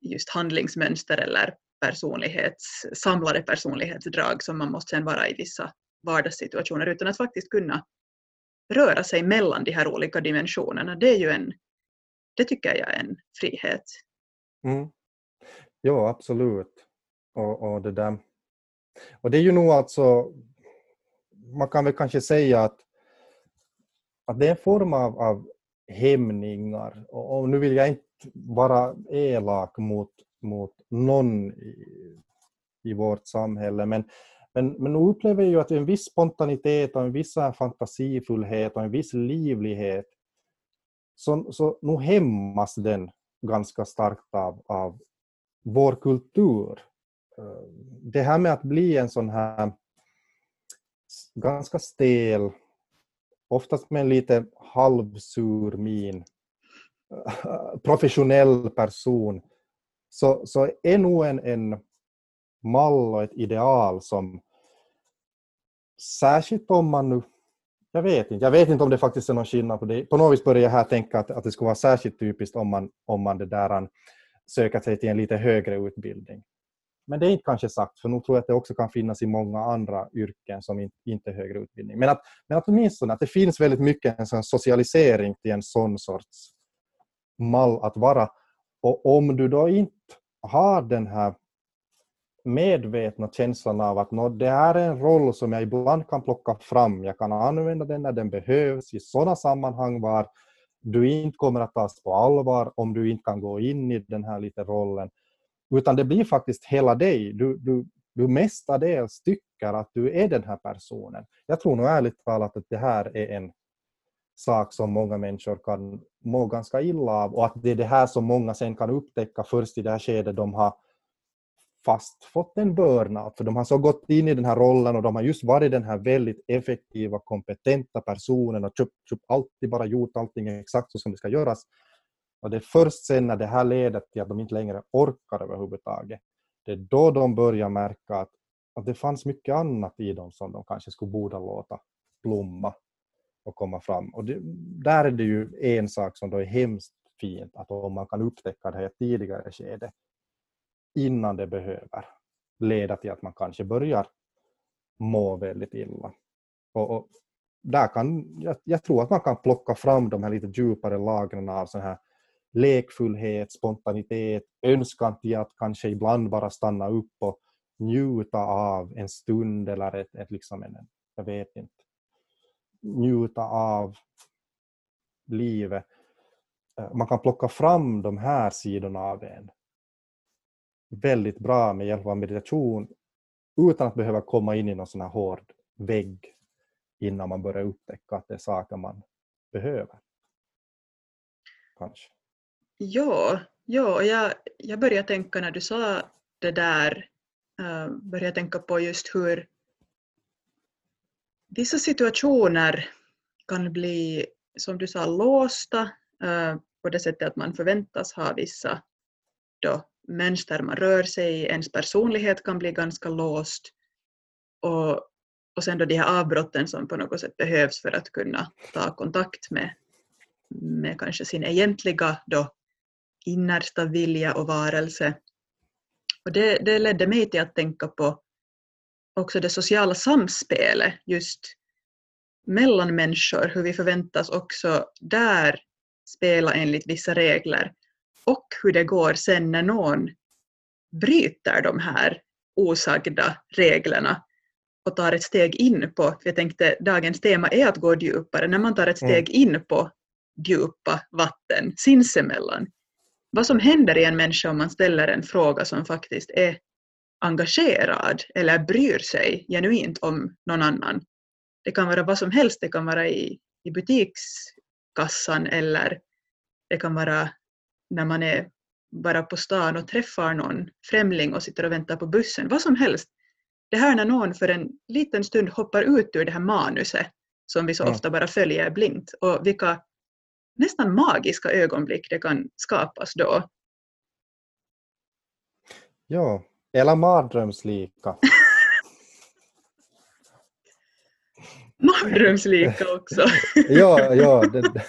just handlingsmönster eller personlighets, samlade personlighetsdrag som man måste sen vara i vissa vardagssituationer, utan att faktiskt kunna röra sig mellan de här olika dimensionerna, det är ju en, det tycker jag är en frihet. Mm. Ja, absolut. Och, och, det där. och det är ju nog alltså, man kan väl kanske säga att, att det är en form av, av hämningar. Och, och nu vill jag inte vara elak mot, mot någon i, i vårt samhälle, men men, men nu upplever jag ju att en viss spontanitet och en viss fantasifullhet och en viss livlighet, så, så nu hämmas den ganska starkt av, av vår kultur. Eh, det här med att bli en sån här ganska stel, oftast med en lite halvsur min, eh, professionell person, så, så är nog en, en mall och ett ideal som särskilt om man nu jag vet inte. Jag vet inte om det faktiskt är någon skillnad på det. På något vis börjar jag här tänka att, att det skulle vara särskilt typiskt om man, om man det där, söker sig till en lite högre utbildning men det är inte kanske sagt, för nu tror jag att det också kan finnas i många andra yrken som inte är högre utbildning. Men att, men att åtminstone att det finns väldigt mycket en sån socialisering till en sån sorts mall att vara. Och om du då inte har den här medvetna känslan av att no, det är en roll som jag ibland kan plocka fram, jag kan använda den när den behövs i sådana sammanhang var du inte kommer att tas på allvar om du inte kan gå in i den här lite rollen. Utan det blir faktiskt hela dig. Du, du, du mestadels tycker att du är den här personen. Jag tror nog ärligt talat att det här är en sak som många människor kan må ganska illa av och att det är det här som många sen kan upptäcka först i det här skedet de har fast fått en burnout, för de har så gått in i den här rollen och de har just varit den här väldigt effektiva, kompetenta personen och köpt, köpt alltid bara gjort allting exakt så som det ska göras. Och det är först sen när det här leder till att de inte längre orkar överhuvudtaget, det är då de börjar märka att, att det fanns mycket annat i dem som de kanske skulle borde låta blomma och komma fram. Och det, där är det ju en sak som då är hemskt fint, att om man kan upptäcka det här tidigare skede, innan det behöver leda till att man kanske börjar må väldigt illa. Och, och där kan, jag, jag, tror att man kan plocka fram de här lite djupare lagren av sån här lekfullhet, spontanitet, önskan till att kanske ibland bara stanna upp och njuta av en stund eller ett, ett liksom en, jag vet inte, njuta av livet. Eh, man kan plocka fram de här sidorna av en väldigt bra med hjälp av meditation utan att behöva komma in i någon sån här hård vägg innan man börjar upptäcka att det är saker man behöver. Kanske. Ja, ja jag, jag började tänka när du sa det där, uh, började tänka på just hur vissa situationer kan bli, som du sa, låsta uh, på det sättet att man förväntas ha vissa då, mönster man rör sig i, ens personlighet kan bli ganska låst och, och sen då de här avbrotten som på något sätt behövs för att kunna ta kontakt med, med kanske sin egentliga då innersta vilja och varelse. Och det, det ledde mig till att tänka på också det sociala samspelet just mellan människor, hur vi förväntas också där spela enligt vissa regler och hur det går sen när någon bryter de här osagda reglerna och tar ett steg in på, för jag tänkte dagens tema är att gå djupare, när man tar ett steg mm. in på djupa vatten sinsemellan. Vad som händer i en människa om man ställer en fråga som faktiskt är engagerad eller bryr sig genuint om någon annan. Det kan vara vad som helst, det kan vara i, i butikskassan eller det kan vara när man är bara på stan och träffar någon främling och sitter och väntar på bussen, vad som helst. Det här när någon för en liten stund hoppar ut ur det här manuset som vi så ofta bara följer blint och vilka nästan magiska ögonblick det kan skapas då. Ja, eller mardrömslika. (laughs) mardrömslika också. (laughs) ja, ja. Det,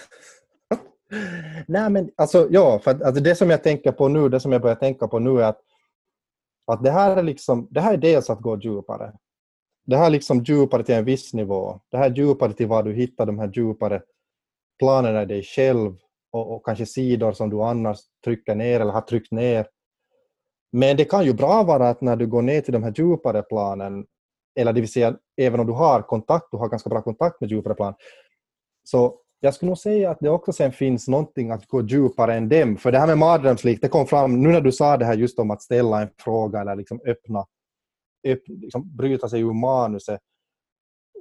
Nej men alltså ja, för att, alltså, det som jag tänker på nu, det som jag börjar tänka på nu är att, att det här är liksom, det här är dels att gå djupare. Det här är liksom djupare till en viss nivå. Det här är djupare till var du hittar de här djupare planerna i dig själv och, och kanske sidor som du annars trycker ner eller har tryckt ner. Men det kan ju bra vara att när du går ner till de här djupare planen, eller det vill säga även om du har kontakt, du har ganska bra kontakt med djupare plan, så jag skulle nog säga att det också sen finns någonting att gå djupare än dem. För det här med mardrömslikt, det kom fram nu när du sa det här just om att ställa en fråga eller liksom öppna, öpp, liksom bryta sig ur manuset.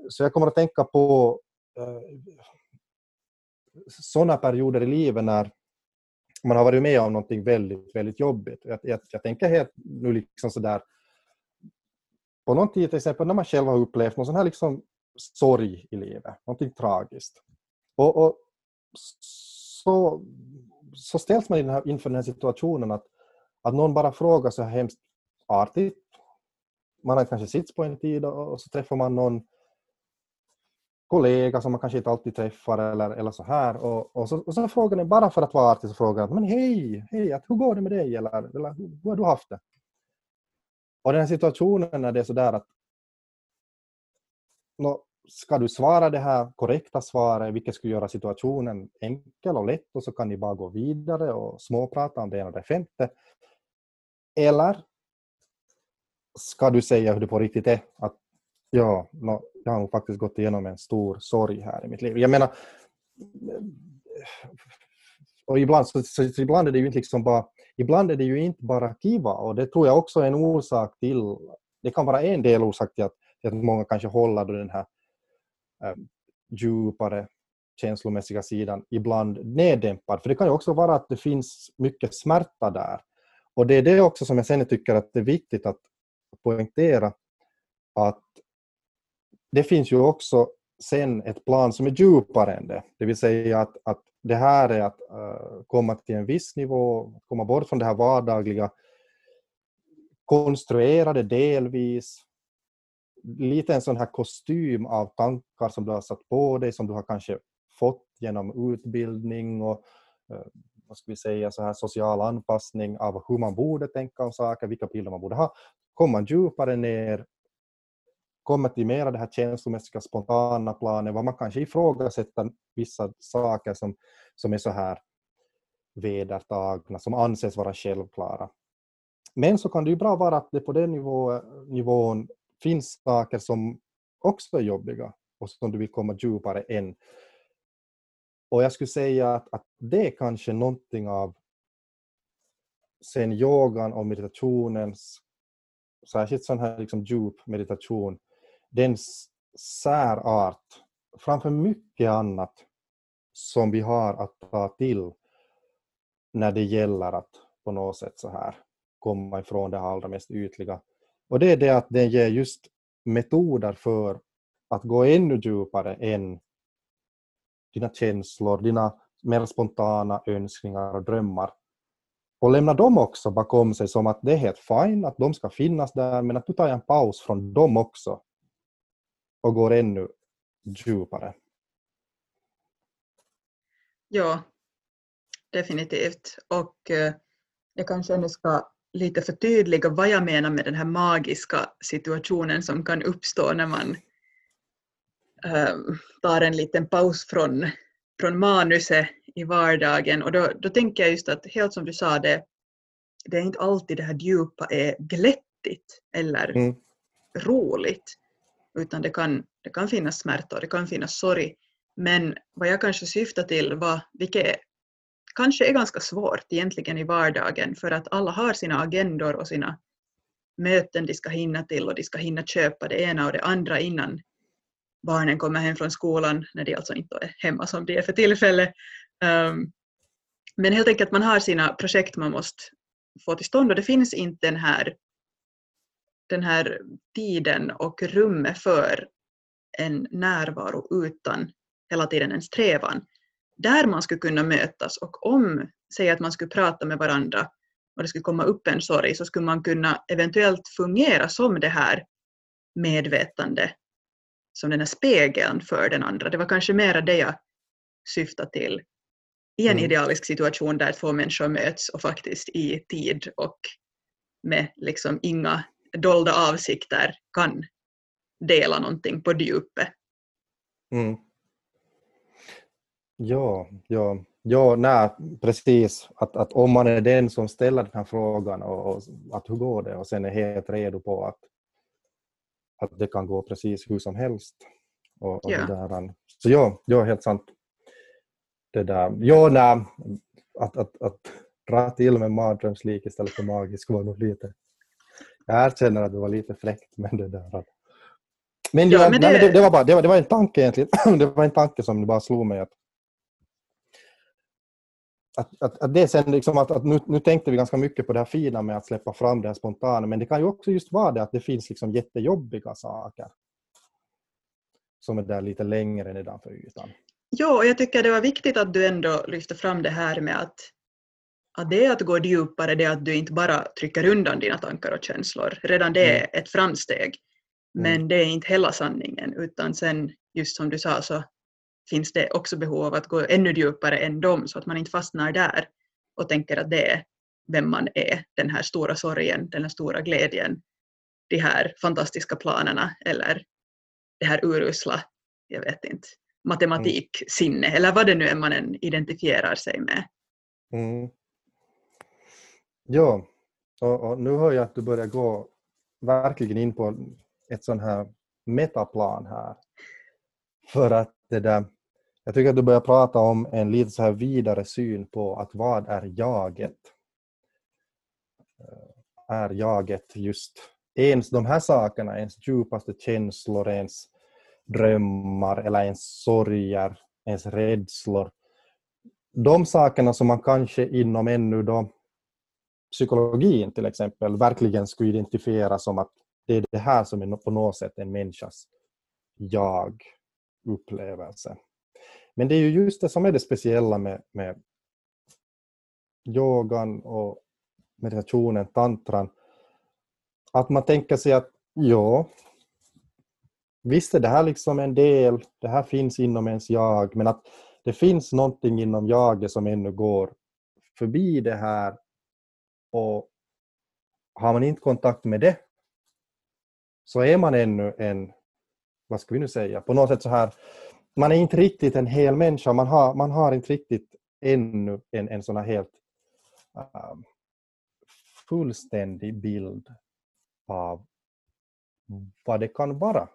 Så jag kommer att tänka på eh, sådana perioder i livet när man har varit med om någonting väldigt, väldigt jobbigt. Jag, jag, jag tänker helt nu liksom sådär på någon tid till exempel när man själv har upplevt någon sån här liksom sorg i livet, någonting tragiskt. Och, och så, så ställs man inför den här situationen att, att någon bara frågar så hemskt artigt. Man har kanske sitts på en tid och, och så träffar man någon kollega som man kanske inte alltid träffar eller, eller så här. Och, och, så, och så frågar ni, bara för att vara artig, så frågar ni men hej, hej, hur går det med dig? Eller, eller hur har du haft det? Och den här situationen när det är sådär att no, ska du svara det här korrekta svaret, vilket skulle göra situationen enkel och lätt och så kan ni bara gå vidare och småprata om det ena och det femte. Eller ska du säga hur det på riktigt är, att ja, no, jag har nog faktiskt gått igenom en stor sorg här i mitt liv. Jag menar, eh, och ibland, så, så, så ibland är det ju inte liksom bara ibland är det ju inte bara kiva och det tror jag också är en orsak till, det kan vara en del orsak till att, till att många kanske håller den här äh, djupare känslomässiga sidan ibland neddämpad. För det kan ju också vara att det finns mycket smärta där. Och det är det också som jag sen tycker att det är viktigt att poängtera att det finns ju också sen ett plan som är djupare än det. Det vill säga att, att det här är att uh, komma till en viss nivå, komma bort från det här vardagliga, konstruerade delvis, lite en sån här kostym av tankar som du har satt på dig, som du har kanske fått genom utbildning och uh, vad ska vi säga, så här social anpassning av hur man borde tänka om saker, vilka bilder man borde ha. Kommer man djupare ner kommer till mera det här känslomässiga spontana planet, var man kanske ifrågasätter vissa saker som, som är så här vedertagna, som anses vara självklara. Men så kan det ju bra vara att det på den nivå, nivån finns saker som också är jobbiga och som du vill komma djupare än. Och jag skulle säga att, att det är kanske någonting av sen yogan och meditationens, särskilt sån här liksom djup meditation, den särart framför mycket annat som vi har att ta till när det gäller att på något sätt så här komma ifrån det allra mest ytliga. Och det är det att den ger just metoder för att gå ännu djupare än dina känslor, dina mer spontana önskningar och drömmar. Och lämna dem också bakom sig som att det är helt fine, att de ska finnas där, men att du tar en paus från dem också och går ännu djupare. Ja, definitivt. Och eh, jag kanske ändå ska lite förtydliga vad jag menar med den här magiska situationen som kan uppstå när man äh, tar en liten paus från, från manuset i vardagen. Och då, då tänker jag just att, helt som du sa, det, det är inte alltid det här djupa är glättigt eller mm. roligt utan det kan, det kan finnas smärta och det kan finnas sorg. Men vad jag kanske syftar till var, vilket kanske är ganska svårt egentligen i vardagen för att alla har sina agendor och sina möten de ska hinna till och de ska hinna köpa det ena och det andra innan barnen kommer hem från skolan, när de alltså inte är hemma som de är för tillfället. Um, men helt enkelt man har sina projekt man måste få till stånd och det finns inte den här den här tiden och rummet för en närvaro utan hela tiden en strävan. Där man skulle kunna mötas och om, säg att man skulle prata med varandra och det skulle komma upp en sorg så skulle man kunna eventuellt fungera som det här medvetande, som den här spegeln för den andra. Det var kanske mera det jag syftade till i en mm. idealisk situation där två människor möts och faktiskt i tid och med liksom inga dolda avsikter kan dela någonting på djupet. Mm. Ja, ja, ja nej, precis. Att, att om man är den som ställer den här frågan och, och, att hur går det och sen är helt redo på att, att det kan gå precis hur som helst. Och, och ja. där, så ja, ja, helt sant. Det där. Ja, nej, att, att, att dra till med mardrömslik istället för magisk var nog lite jag erkänner att det var lite fräckt men det där. Men, ja, men, det... Nej, men det, det, var bara, det, var, det var en tanke egentligen. (clears throat) det var en tanke som bara slog mig att att, att, att det sen liksom att, att nu, nu tänkte vi ganska mycket på det här fina med att släppa fram det här spontana, men det kan ju också just vara det att det finns liksom jättejobbiga saker som är där lite längre nedanför ytan. Ja, och jag tycker det var viktigt att du ändå lyfte fram det här med att att det är att gå djupare, det är att du inte bara trycker undan dina tankar och känslor. Redan det är mm. ett framsteg. Men mm. det är inte hela sanningen, utan sen, just som du sa, så finns det också behov av att gå ännu djupare än dem, så att man inte fastnar där och tänker att det är vem man är, den här stora sorgen, den här stora glädjen, de här fantastiska planerna eller det här urusla, jag vet inte, matematiksinne eller vad det nu är man än identifierar sig med. Mm. Ja, och, och, nu hör jag att du börjar gå verkligen in på ett sån här metaplan här. För att det där, jag tycker att du börjar prata om en lite så här vidare syn på att vad är jaget? Eh, är jaget just ens de här sakerna, ens djupaste känslor, ens drömmar eller ens sorger, ens rädslor. De sakerna som man kanske inom ännu då psykologin till exempel verkligen skulle identifiera som att det är det här som är på något sätt en människas jag-upplevelse. Men det är ju just det som är det speciella med, med yogan och meditationen, tantran, att man tänker sig att ja, visst är det här liksom en del, det här finns inom ens jag, men att det finns någonting inom jaget som ännu går förbi det här och har man inte kontakt med det så är man ännu en, vad ska vi nu säga, på något sätt så här, man är inte riktigt en hel människa, man har, man har inte riktigt ännu en, en sån här helt um, fullständig bild av vad det kan vara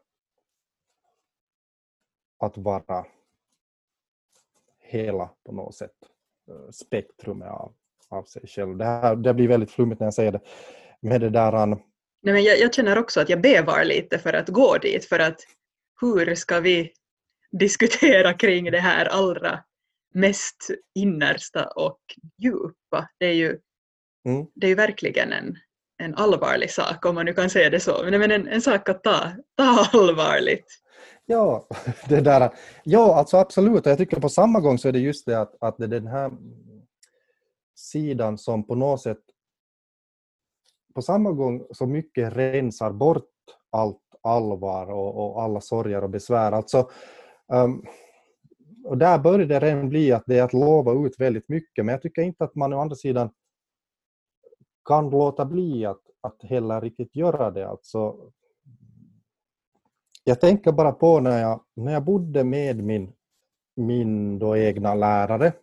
att vara hela på något sätt uh, spektrumet av, av sig själv. Det, här, det blir väldigt flummigt när jag säger det. Med det där, Nej, men jag, jag känner också att jag bevar lite för att gå dit, för att hur ska vi diskutera kring det här allra mest innersta och djupa? Det är ju, mm. det är ju verkligen en, en allvarlig sak, om man nu kan säga det så, men en, en sak att ta, ta allvarligt. Ja, (laughs) det där, ja, alltså absolut. Jag tycker på samma gång så är det just det att, att det den här sidan som på något sätt på samma gång så mycket rensar bort allt allvar och, och alla sorger och besvär. Alltså, um, och där börjar det redan bli att det är att lova ut väldigt mycket, men jag tycker inte att man å andra sidan kan låta bli att, att heller riktigt göra det. Alltså, jag tänker bara på när jag, när jag bodde med min, min då egna lärare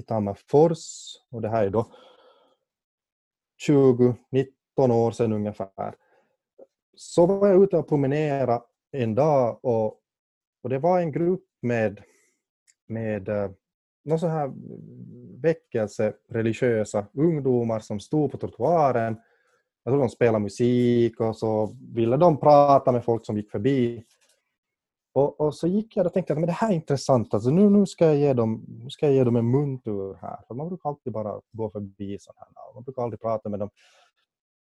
i Tammerfors, och det här är då 20, 19 år sedan ungefär, så var jag ute och promenerade en dag och, och det var en grupp med, med eh, någon så här väckelse religiösa ungdomar som stod på trottoaren. Jag tror de spelade musik och så ville de prata med folk som gick förbi. Och, och så gick jag och tänkte att men det här är intressant, alltså nu, nu, ska jag ge dem, nu ska jag ge dem en muntur här. För man brukar alltid bara gå förbi sådana här, man brukar aldrig prata med dem.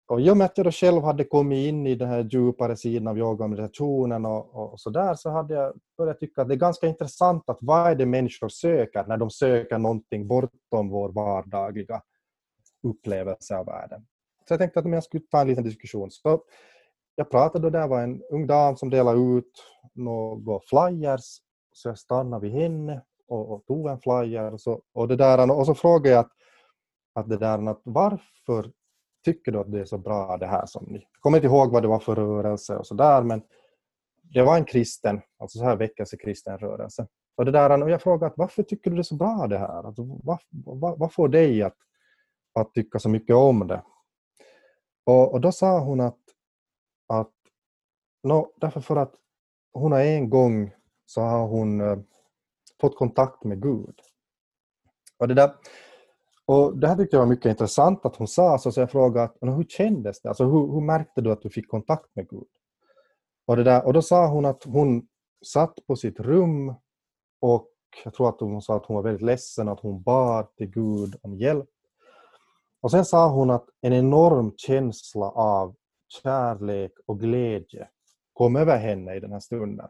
Och i och med att jag då själv hade kommit in i den här djupare sidan av yoga och meditationen och, och, så där så hade jag börjat tycka att det är ganska intressant att vad är det människor söker när de söker någonting bortom vår vardagliga upplevelse av världen. Så jag tänkte att jag skulle ta en liten diskussion. Så jag pratade och där var en ung dam som delade ut några flyers. Så jag stannade vid henne och, och tog en flyer. Och så, och det där, och så frågade jag att, att det där, att varför tycker du att det är så bra det här som ni... Jag kommer inte ihåg vad det var för rörelse och sådär men det var en kristen, alltså så här väckelsekristen rörelse. Och, det där, och jag frågade att varför tycker du det är så bra det här? Alltså, vad, vad, vad får dig att, att tycka så mycket om det? Och, och då sa hon att, att no, därför för att hon har en gång så har hon uh, fått kontakt med Gud. Och det, där, och det här tyckte jag var mycket intressant att hon sa, så, så jag frågade att, hur kändes det? Alltså, hur, hur märkte du att du fick kontakt med Gud? Och, det där, och då sa hon att hon satt på sitt rum och jag tror att hon sa att hon var väldigt ledsen att hon bad till Gud om hjälp. Och sen sa hon att en enorm känsla av kärlek och glädje kom över henne i den här stunden.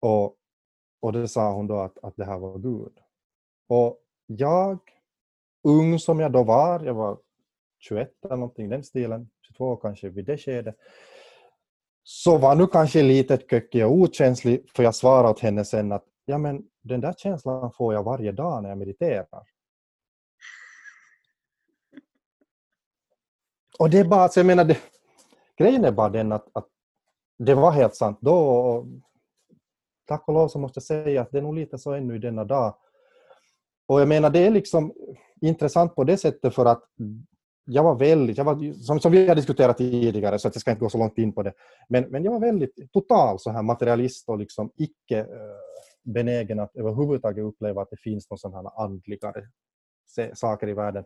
Och, och det sa hon då att, att det här var Gud. Och jag, ung som jag då var, jag var 21 eller någonting den stilen, 22 kanske vid det skedet, så var nu kanske lite kökig och okänslig för jag svarade åt henne sen att ja men den där känslan får jag varje dag när jag mediterar. Och det är bara, alltså jag menar, det, grejen är bara den att, att det var helt sant då. Och tack och lov så måste jag säga att det är nog lite så ännu i denna dag. Och jag menar det är liksom intressant på det sättet för att jag var väldigt, jag var, som, som vi har diskuterat tidigare så att jag ska inte gå så långt in på det, men, men jag var väldigt total så här materialist och liksom icke uh, benägen att överhuvudtaget uppleva att det finns någon sån här andligare saker i världen.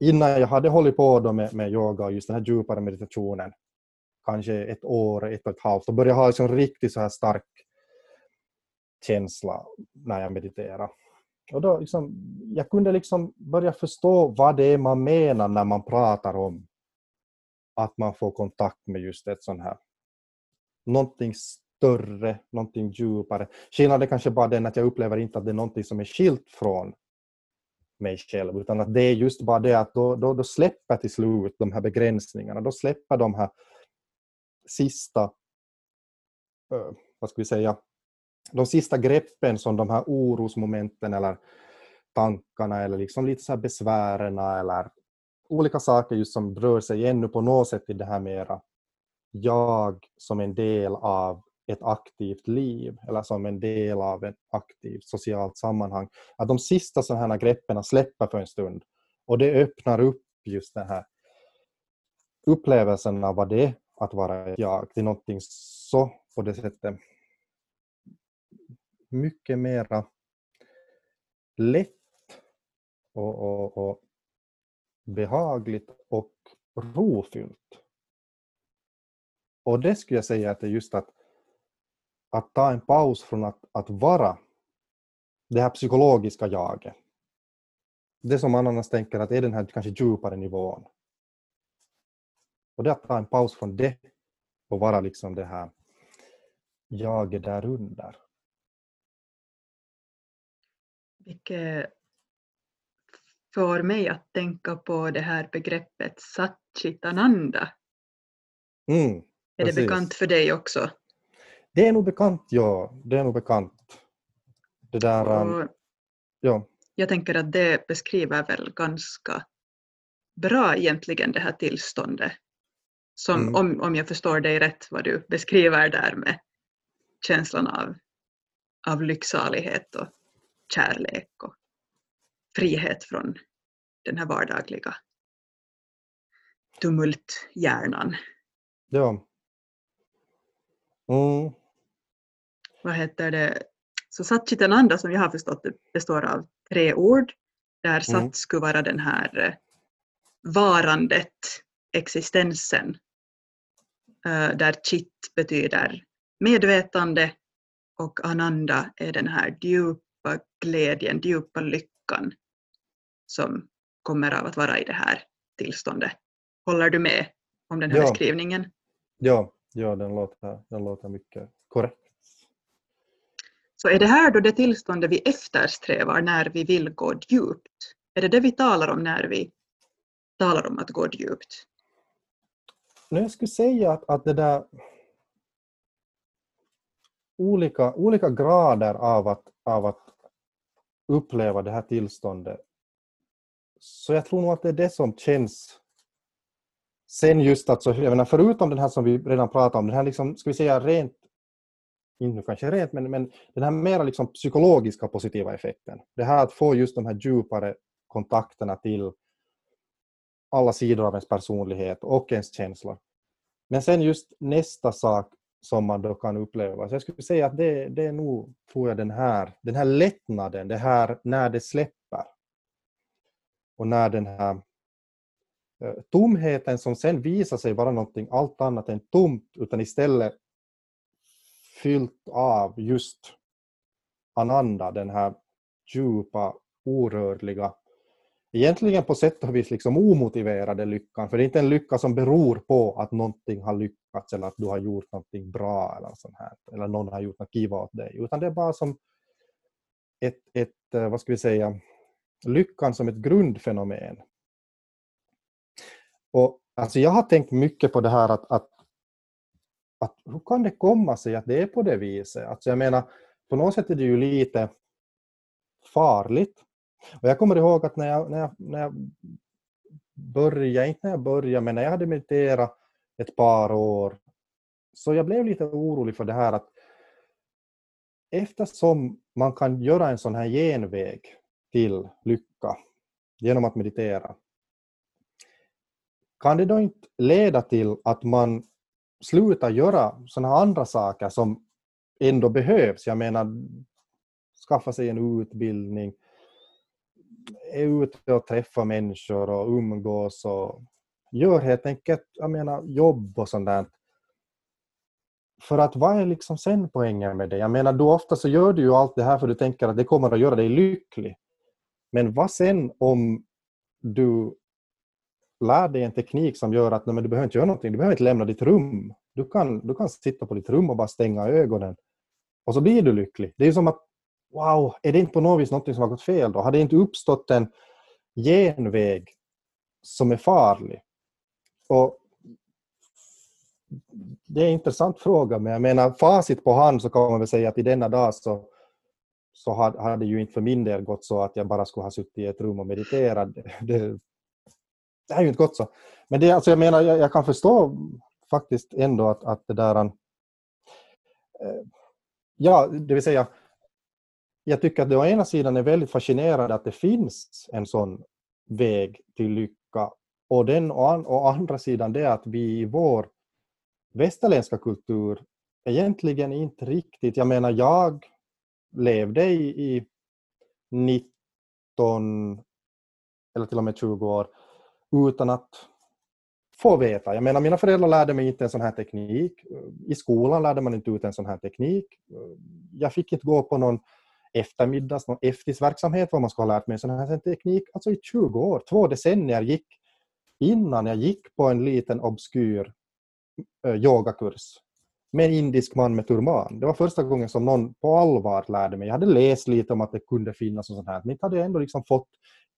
Innan jag hade hållit på då med, med yoga och just den här djupare meditationen, kanske ett år, ett och ett halvt, och börja ha liksom riktigt så här stark känsla när jag mediterar. Och då liksom, jag kunde liksom börja förstå vad det är man menar när man pratar om att man får kontakt med just ett sånt här någonting större, någonting djupare. Skillnaden är kanske bara den att jag upplever inte att det är någonting som är skilt från mig själv, utan att det är just bara det att då, då, då släpper till slut de här begränsningarna, då släpper de här sista, vad ska vi säga, de sista greppen som de här orosmomenten eller tankarna eller liksom lite så här besvären eller olika saker just som rör sig ännu på något sätt i det här mera jag som en del av ett aktivt liv eller som en del av ett aktivt socialt sammanhang. Att de sista sådana här greppen släpper för en stund och det öppnar upp just den här upplevelsen av vad det att vara ett jag till någonting så på det sättet mycket mera lätt och, och, och behagligt och rofyllt. Och det skulle jag säga att det är just att, att ta en paus från att, att vara det här psykologiska jaget. Det som man annars tänker att är den här kanske djupare nivån. Och det att ta en paus från det och vara liksom det här jaget där under. Vilket får mig att tänka på det här begreppet Satchitananda. Mm, är det bekant för dig också? Det är nog bekant, ja. Det är nog bekant. Det där... Och um, ja. Jag tänker att det beskriver väl ganska bra egentligen det här tillståndet. Som, mm. om, om jag förstår dig rätt vad du beskriver där med känslan av, av lycksalighet och kärlek och frihet från den här vardagliga tumulthjärnan. Ja. Mm. Vad heter det? Så Satchitananda som jag har förstått det består av tre ord där Sat mm. skulle vara den här eh, varandet, existensen. Eh, där Chit betyder medvetande och Ananda är den här djup djupa glädjen, djupa lyckan som kommer av att vara i det här tillståndet. Håller du med om den här ja. beskrivningen? Ja, ja den, låter, den låter mycket korrekt. Så är det här då det tillståndet vi eftersträvar när vi vill gå djupt? Är det det vi talar om när vi talar om att gå djupt? Jag skulle säga att, att det där olika, olika grader av att, av att uppleva det här tillståndet. Så jag tror nog att det är det som känns. Sen just att, så, jag menar, förutom den här som vi redan pratade om, den här liksom, ska vi säga rent, inte kanske rent, men, men den här mera liksom psykologiska positiva effekten. Det här att få just de här djupare kontakterna till alla sidor av ens personlighet och ens känslor. Men sen just nästa sak som man då kan uppleva. Så jag skulle säga att det, det är nog, tror jag, den här, den här lättnaden, det här när det släpper. Och när den här eh, tomheten som sen visar sig vara någonting allt annat än tomt, utan istället fyllt av just ananda, den här djupa, orörliga egentligen på sätt och vis liksom omotiverade lyckan. För det är inte en lycka som beror på att någonting har lyckats eller att du har gjort någonting bra eller sånt här. Eller någon har gjort något kiva åt dig. Utan det är bara som ett, ett, eh, vad ska vi säga, lyckan som ett grundfenomen. Och alltså jag har tänkt mycket på det här att, att, att hur kan det komma sig att det är på det viset? Alltså jag menar, på något sätt är det ju lite farligt och jag kommer ihåg att när jag, när jag, när jag började, inte när jag började, men när jag hade mediterat ett par år. Så jag blev lite orolig för det här att eftersom man kan göra en sån här genväg till lycka genom att meditera, kan det då inte leda till att man slutar göra sådana andra saker som ändå behövs? Jag menar, skaffa sig en utbildning, är ute och träffar människor och umgås och gör helt enkelt jag menar, jobb och sånt där. För att vad är liksom sen poängen med det? Jag menar, då ofta så gör du ju allt det här för du tänker att det kommer att göra dig lycklig. Men vad sen om du lär dig en teknik som gör att nej, men du behöver inte göra någonting, du behöver inte lämna ditt rum. Du kan, du kan sitta på ditt rum och bara stänga ögonen och så blir du lycklig. Det är som att wow, är det inte på något vis något som har gått fel då? Har det inte uppstått en genväg som är farlig? Och det är en intressant fråga, men jag menar facit på hand så kan man väl säga att i denna dag så, så hade det ju inte för min del gått så att jag bara skulle ha suttit i ett rum och mediterat. Det, det, det har ju inte gått så. Men det, alltså jag menar, jag, jag kan förstå faktiskt ändå att, att det där... Äh, ja, det vill säga, jag tycker att det å ena sidan är väldigt fascinerande att det finns en sån väg till lycka och den å, andra sidan det att vi i vår västerländska kultur egentligen inte riktigt, jag menar jag levde i, i 19 eller till och med 20 år utan att få veta. Jag menar, mina föräldrar lärde mig inte en sån här teknik. I skolan lärde man inte ut en sån här teknik. Jag fick inte gå på någon eftermiddags, någon eftisverksamhet vad man ska ha lärt mig sån här teknik. Alltså i 20 år, två decennier gick innan jag gick på en liten obskyr eh, yogakurs med en indisk man med turban. Det var första gången som någon på allvar lärde mig. Jag hade läst lite om att det kunde finnas och sånt här, men inte hade jag ändå liksom fått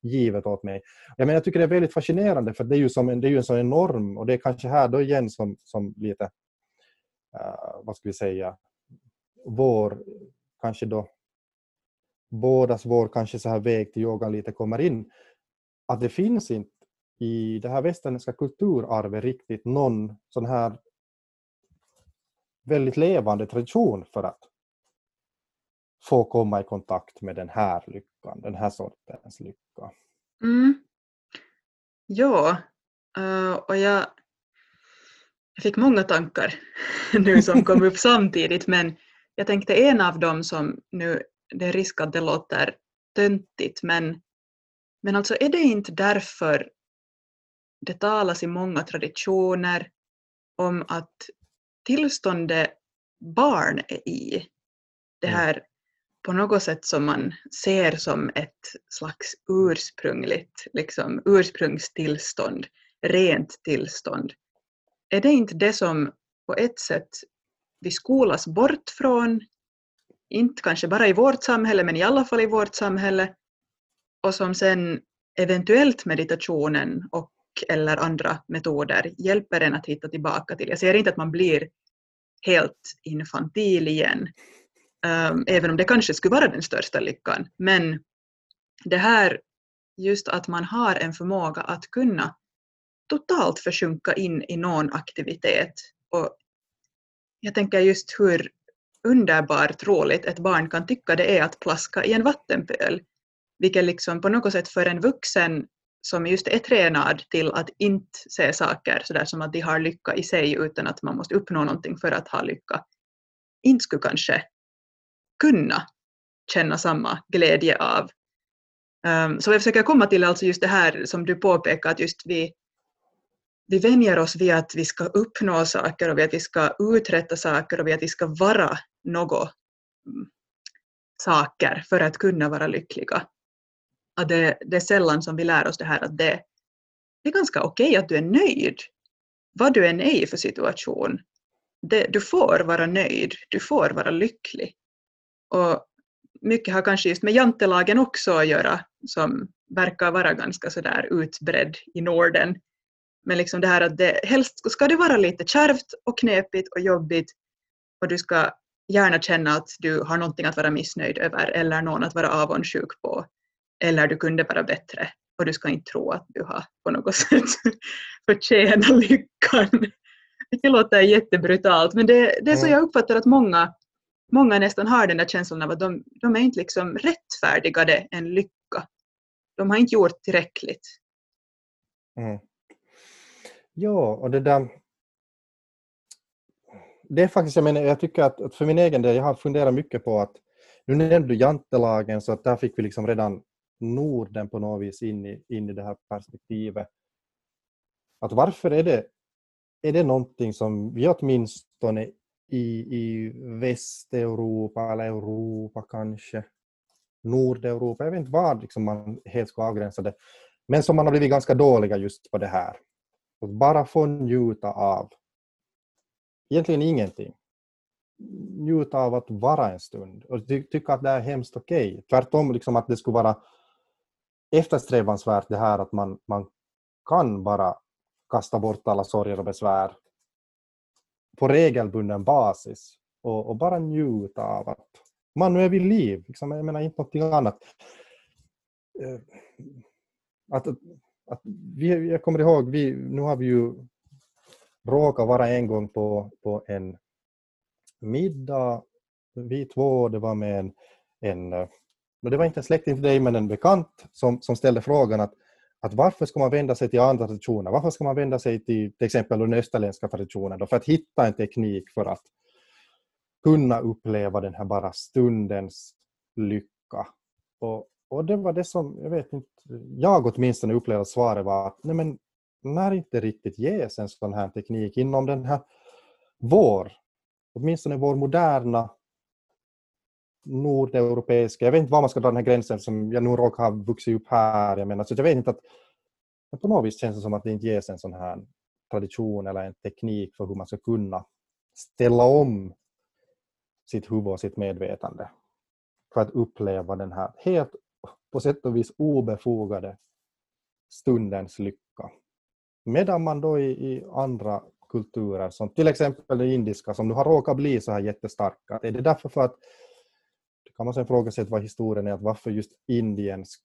givet åt mig. Jag, menar, jag tycker det är väldigt fascinerande för det är ju, som en, det är ju en sån enorm, och det är kanske här då igen som, som lite, uh, vad ska vi säga, vår, kanske då bådas vår kanske så här väg till yogan lite kommer in, att det finns inte i det här västerländska kulturarvet riktigt någon sån här väldigt levande tradition för att få komma i kontakt med den här lyckan, den här sortens lycka. Mm. Ja, uh, och jag, jag fick många tankar (laughs) nu som kom upp samtidigt men jag tänkte en av dem som nu det är risk att det låter töntigt men, men alltså är det inte därför det talas i många traditioner om att tillståndet barn är i, det mm. här på något sätt som man ser som ett slags ursprungligt, liksom ursprungstillstånd, rent tillstånd. Är det inte det som på ett sätt vi skolas bort från inte kanske bara i vårt samhälle, men i alla fall i vårt samhälle, och som sen eventuellt meditationen och eller andra metoder hjälper en att hitta tillbaka till. Jag säger inte att man blir helt infantil igen, um, även om det kanske skulle vara den största lyckan, men det här just att man har en förmåga att kunna totalt försjunka in i någon aktivitet. Och jag tänker just hur underbart roligt ett barn kan tycka det är att plaska i en vattenpöl. Vilket liksom på något sätt för en vuxen som just är tränad till att inte se saker sådär som att de har lycka i sig utan att man måste uppnå någonting för att ha lycka, inte skulle kanske kunna känna samma glädje av. Um, så jag försöker komma till alltså just det här som du påpekar att just vi, vi vänjer oss vid att vi ska uppnå saker och vid att vi ska uträtta saker och vid att vi ska vara något mm, saker för att kunna vara lyckliga. Att det, det är sällan som vi lär oss det här att det, det är ganska okej okay att du är nöjd vad du än är i för situation. Det, du får vara nöjd, du får vara lycklig. Och mycket har kanske just med jantelagen också att göra som verkar vara ganska sådär utbredd i Norden. Men liksom det här att det, helst ska det vara lite kärvt och knepigt och jobbigt och du ska gärna känna att du har någonting att vara missnöjd över eller någon att vara avundsjuk på. Eller du kunde vara bättre och du ska inte tro att du har på något (laughs) sätt förtjänat lyckan. Det låter jättebrutalt men det, det är så jag uppfattar att många, många nästan har den där känslan av att de, de är inte liksom rättfärdigade en lycka. De har inte gjort tillräckligt. Mm. Ja, och det där... Det är faktiskt, jag menar, jag tycker att, att för min egen del, jag har funderat mycket på att nu nämnde du jantelagen så att där fick vi liksom redan Norden på något vis in i, in i det här perspektivet. Att varför är det, är det någonting som vi åtminstone i, i Västeuropa eller Europa kanske, Nordeuropa, jag vet inte vad liksom man helt ska avgränsa det, men som man har blivit ganska dåliga just på det här. Att bara få njuta av egentligen ingenting. Njuta av att vara en stund och ty tycka att det är hemskt okej. Okay. Tvärtom liksom att det skulle vara eftersträvansvärt det här att man, man kan bara kasta bort alla sorger och besvär på regelbunden basis och, och bara njuta av att man nu är vid liv. Liksom, jag menar inte någonting annat. Eh, att, att vi, jag kommer ihåg, vi, nu har vi ju råkat vara en gång på, på en middag, vi två, det var med en, en eh, det var inte en släkting till dig men en bekant som, som ställde frågan att, att varför ska man vända sig till andra traditioner? Varför ska man vända sig till till exempel den österländska traditionen då, för att hitta en teknik för att kunna uppleva den här bara stundens lycka? Och, och det var det som, jag vet inte, jag åtminstone upplevde att svaret var att nej men när inte riktigt ges en sån här teknik inom den här vår, åtminstone vår moderna nordeuropeiska, jag vet inte var man ska dra den här gränsen som jag nu råkar ha vuxit upp här, jag menar, så jag vet inte att men på något vis känns det som att det inte ges en sån här tradition eller en teknik för hur man ska kunna ställa om sitt huvud och sitt medvetande för att uppleva den här helt på sätt och vis obefogade stundens lycka. Medan man då i, i andra kulturer, som till exempel det indiska, som nu har råkat bli så här jättestarka, är det därför för att det kan man sen fråga sig vad historien är, att varför just Indiens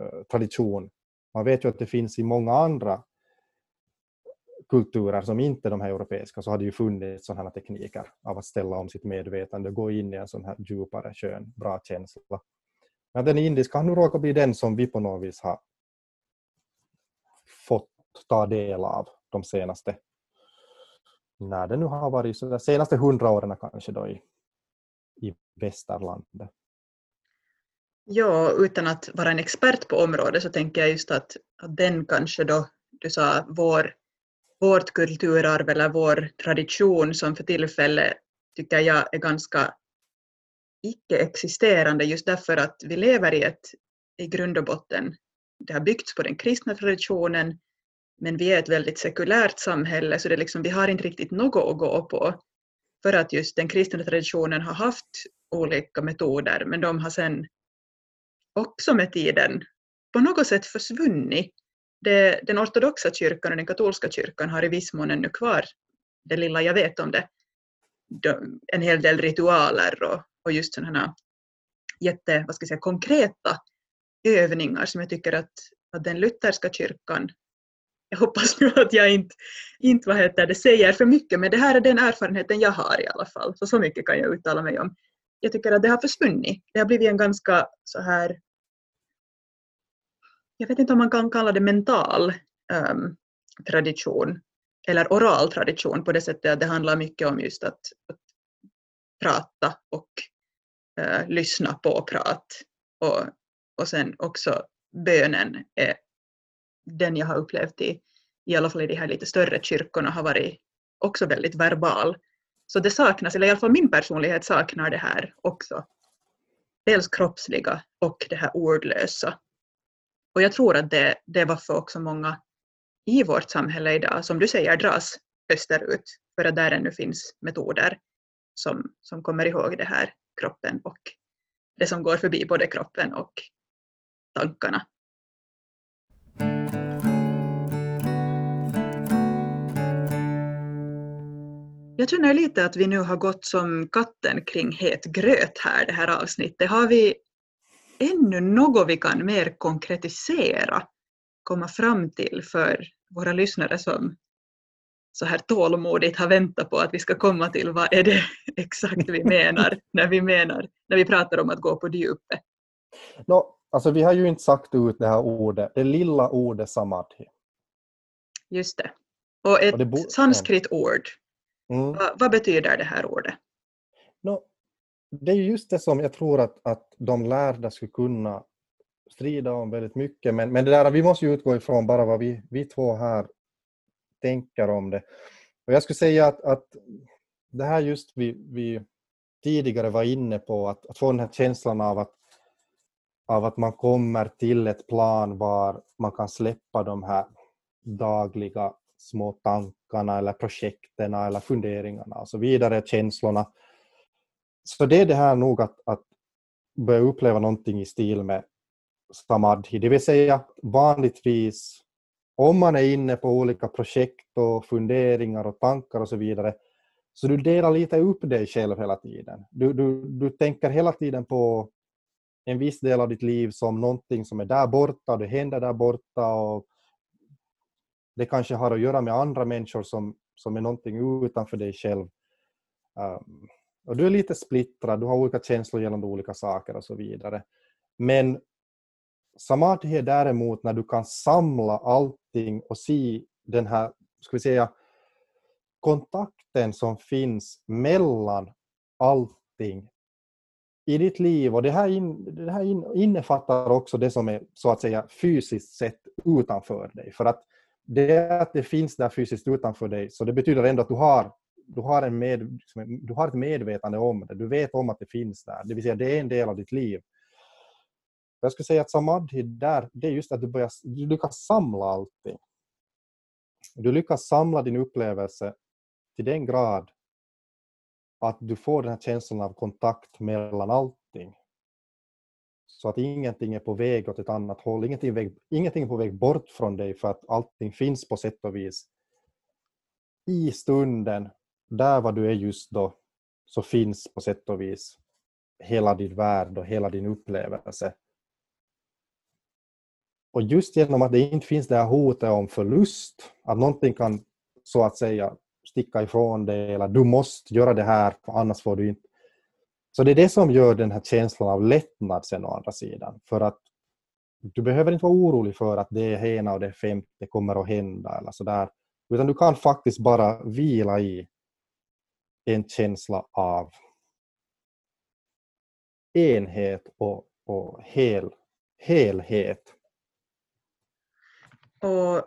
eh, tradition. Man vet ju att det finns i många andra kulturer som inte de här europeiska så har det ju funnits sådana här tekniker av att ställa om sitt medvetande och gå in i en sån här djupare, skön, bra känsla. Men den indiska har nu råkat bli den som vi på något vis har fått ta del av de senaste, när det nu har varit, så de senaste hundra åren kanske då i, i västerlandet. Ja, utan att vara en expert på området så tänker jag just att, att den kanske då, du sa vår, vårt kulturarv eller vår tradition som för tillfället tycker jag är ganska icke-existerande just därför att vi lever i ett, i grund och botten, det har byggts på den kristna traditionen men vi är ett väldigt sekulärt samhälle så det liksom, vi har inte riktigt något att gå på för att just den kristna traditionen har haft olika metoder men de har sen också med tiden på något sätt försvunnit. Det, den ortodoxa kyrkan och den katolska kyrkan har i viss mån ännu kvar, det lilla jag vet om det, de, en hel del ritualer och, och just sådana jätte, vad ska jag säga, konkreta övningar som jag tycker att, att den lutherska kyrkan jag hoppas nu att jag inte, inte vad heter det, säger för mycket, men det här är den erfarenheten jag har i alla fall, så så mycket kan jag uttala mig om. Jag tycker att det har försvunnit. Det har blivit en ganska så här, jag vet inte om man kan kalla det mental um, tradition eller oral tradition på det sättet att det handlar mycket om just att, att prata och eh, lyssna på prat. Och, och sen också bönen är den jag har upplevt i, i alla fall i de här lite större kyrkorna har varit också väldigt verbal. Så det saknas, eller i alla fall min personlighet saknar det här också. Dels kroppsliga och det här ordlösa. Och jag tror att det, det är varför också många i vårt samhälle idag, som du säger, dras österut. För att där ännu finns metoder som, som kommer ihåg det här kroppen och det som går förbi både kroppen och tankarna. Jag känner lite att vi nu har gått som katten kring het gröt här det här avsnittet. Har vi ännu något vi kan mer konkretisera, komma fram till för våra lyssnare som, så här tålmodigt har väntat på att vi ska komma till vad är det (laughs) exakt vi menar när vi menar när vi pratar om att gå på djupet. No, alltså vi har ju inte sagt ut det här ordet, det lilla ordet samadhi. Just det. Och ett och sanskrit ord. Mm. Vad, vad, betyder det här ordet? No, det är just det som jag tror att, att de lärda skulle kunna strida om väldigt mycket. Men, men det där, vi måste ju utgå ifrån bara vad vi, vi två här tänker om det. Och jag skulle säga att, att det här just vi, vi tidigare var inne på, att, att få den här känslan av att, av att man kommer till ett plan var man kan släppa de här dagliga små tankarna eller projekten eller funderingarna och så vidare, känslorna. Så det är det här nog att, att börja uppleva någonting i stil med samadhi, det vill säga vanligtvis om man är inne på olika projekt och funderingar och tankar och så vidare, så du delar lite upp dig själv hela tiden. Du, du, du tänker hela tiden på en viss del av ditt liv som någonting som är där borta, det händer där borta och det kanske har att göra med andra människor som, som är någonting utanför dig själv. Um, och du är lite splittrad, du har olika känslor gällande olika saker och så vidare. Men samadhi är däremot när du kan samla allting och se den här, ska vi säga, kontakten som finns mellan allting i ditt liv. Och det här, in, det här in, innefattar också det som är så att säga fysiskt sett utanför dig. För att det att det finns där fysiskt utanför dig, så det betyder ändå att du har, du har, en med, liksom du har ett medvetande om det. Du vet om att det finns där. Det vill säga det är en del av ditt liv. Jag skulle säga att samadhi där, det är just att du, börjar, du lyckas samla allting. Du lyckas samla din upplevelse till den grad att du får den här känslan av kontakt mellan allting. Så att ingenting är på väg åt ett annat håll, ingenting är, väg, ingenting är på väg bort från dig för att allting finns på sätt och vis. I stunden, där vad du är just då, så finns på sätt och vis hela din värld och hela din upplevelse. Och just genom att det inte finns det här hotet om förlust, att någonting kan så att säga sticka ifrån dig eller du måste göra det här för annars får du inte. Så det är det som gör den här känslan av lättnad sen å andra sidan. För att du behöver inte vara orolig för att det är ena och det femte kommer att hända eller sådär. Utan du kan faktiskt bara vila i en känsla av enhet och, och hel, helhet. Och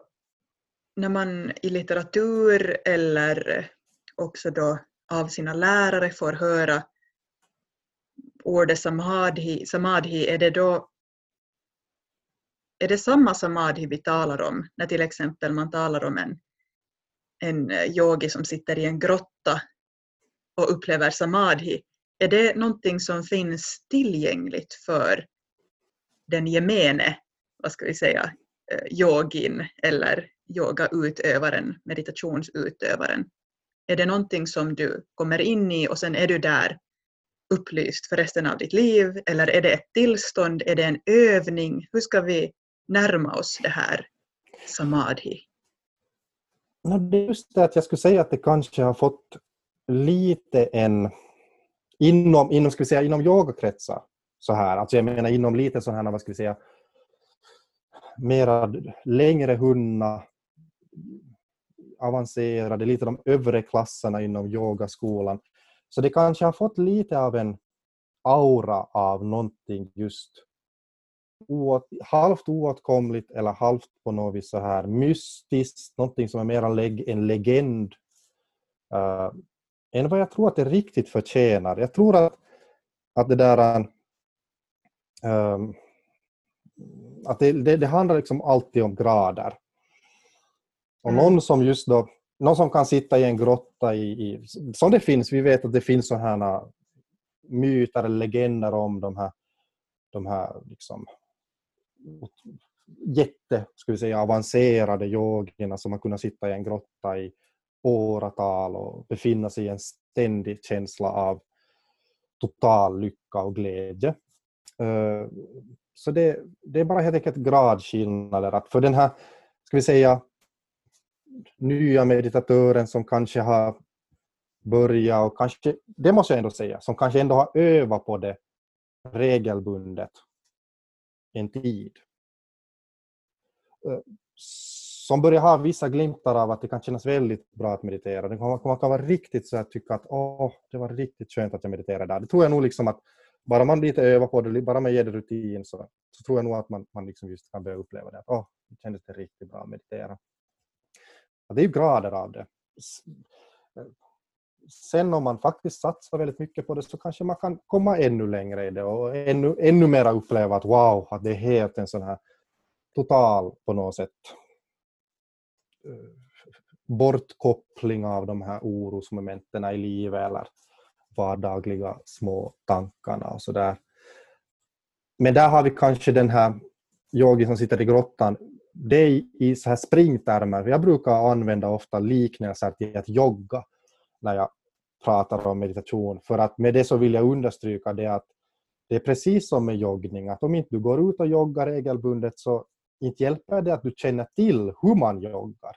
när man i litteratur eller också då av sina lärare får höra ordet samadhi, samadhi är det då är det samma samadhi vi talar om när till exempel man talar om en, en yogi som sitter i en grotta och upplever samadhi? Är det någonting som finns tillgängligt för den gemene, vad ska vi säga, Eh, yogin eller yogautövaren, meditationsutövaren? Är det någonting som du kommer in i och sen är du där upplyst för resten av ditt liv? Eller är det ett tillstånd? Är det en övning? Hur ska vi närma oss det här samadhi? det är just det att jag skulle säga att det kanske har fått lite en inom, inom, ska vi säga, inom yogakretsar så här, alltså jag menar inom lite sådana här, vad ska vi säga, mera längre hunna, avancerade, lite de övre klasserna inom yogaskolan. Så det kanske har fått lite av en aura av någonting just oåt, halvt oåtkomligt eller halvt på något vis så här mystiskt, någonting som är mer en legend uh, än vad jag tror att det riktigt förtjänar. Jag tror att, att det där um, att det, det, det, handlar liksom alltid om grader. Och mm. någon som just då, någon som kan sitta i en grotta i, i som det finns, vi vet att det finns sådana myter eller legender om de här, de här liksom, jätte, ska vi säga, avancerade yogierna som har kunnat sitta i en grotta i åratal och befinna sig i en ständig känsla av total lycka och glädje. Så det, det är bara helt enkelt gradskillnader. Att för den här, ska vi säga, nya meditatören som kanske har börjat och kanske, det måste jag ändå säga, som kanske ändå har övat på det regelbundet en tid. Eh, som börjar ha vissa glimtar av att det kan kännas väldigt bra att meditera. Man kan vara riktigt så att tycka att åh, det var riktigt skönt att jag mediterade där. Det tror jag nog liksom att bara man lite övar på det, bara man ger det rutin så, så tror jag nog att man, man liksom just kan börja uppleva det. Att oh, det kändes det riktigt bra att meditera. Och det är ju grader av det. Eh, sen om man faktiskt satsar väldigt mycket på det så kanske man kan komma ännu längre i det och ännu, ännu mer uppleva att wow, att det är helt en sån här total på något sätt eh, bortkoppling av de här orosmomenten i livet eller vardagliga små tankarna och sådär. Men där har vi kanske den här yogi som sitter i grottan. Det är i så här springtermer. Jag brukar använda ofta liknelser till att jogga när jag pratar om meditation. För att med det så vill jag understryka det att det är precis som med joggning, att om inte du går ut och joggar regelbundet så inte hjälper det att du känner till hur man joggar.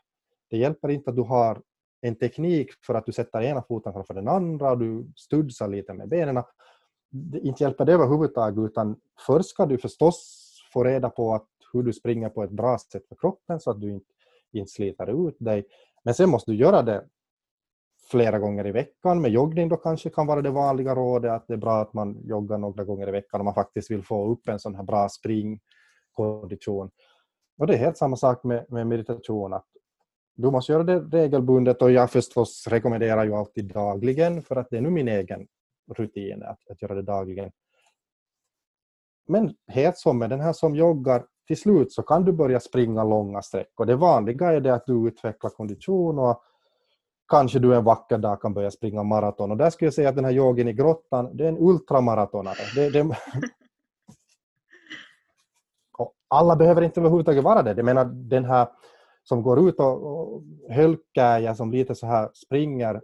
Det hjälper inte att du har en teknik för att du sätter ena foten framför den andra och du studsar lite med benen. Det, inte hjälper det överhuvudtaget utan först ska du förstås få reda på att hur du springer på ett bra sätt för kroppen så att du inte, inte sliter ut dig. Men sen måste du göra det flera gånger i veckan. Med joggning då kanske kan vara det vanliga rådet att det är bra att man joggar några gånger i veckan om man faktiskt vill få upp en sån här bra springkondition. Och det är helt samma sak med, med meditation. Att du måste göra det regelbundet och jag förstås rekommenderar ju alltid dagligen för att det är nu min egen rutin att, att göra det dagligen. Men helt som med den här som joggar, till slut så kan du börja springa långa sträckor. Det vanliga är det att du utvecklar kondition och kanske du en vacker dag kan börja springa maraton. Och där skulle jag säga att den här yogen i grottan, det är en ultramaratonare. Det, det... (laughs) alla behöver inte överhuvudtaget vara det. Jag menar den här som går ut och, och hölkäja som lite så här springer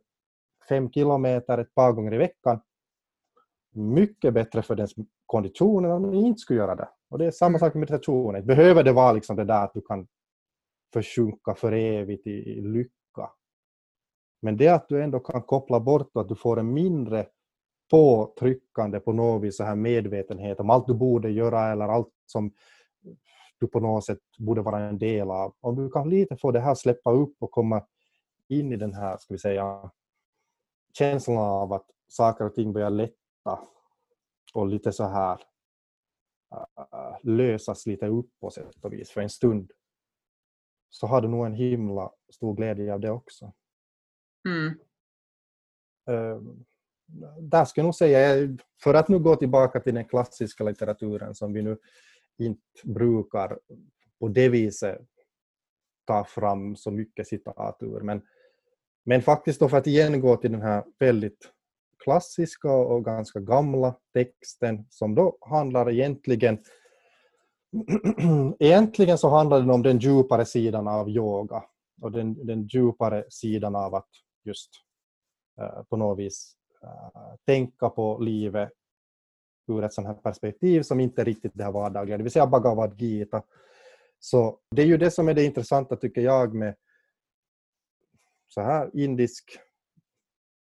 fem kilometer ett par gånger i veckan. Mycket bättre för dens kondition än om man inte skulle göra det. Och det är samma mm. sak med meditationen. Behöver det vara liksom det där att du kan försjunka för evigt i, i lycka men det att du ändå kan koppla bort och att du får en mindre påtryckande på något vis så här medvetenhet om allt du borde göra eller allt som du på något sätt borde vara en del av. Om du kan lite få det här släppa upp och komma in i den här, ska vi säga, känslan av att saker och ting börjar lätta och lite så här uh, lösas lite upp på sätt och vis för en stund så har du nog en himla stor glädje av det också. Mm. Ehm, där skulle jag nog säga, för att nu gå tillbaka till den klassiska litteraturen som vi nu inte brukar på det viset ta fram så mycket citat ur, men, men faktiskt då för att igen gå till den här väldigt klassiska och ganska gamla texten som då handlar egentligen (clears throat) egentligen så handlar den om den djupare sidan av yoga och den, den djupare sidan av att just eh, på något vis eh, tänka på livet ur ett sånt här perspektiv som inte är riktigt det här vardagliga, det vill säga Bhagavad Gita. Så det är ju det som är det intressanta tycker jag med så här indisk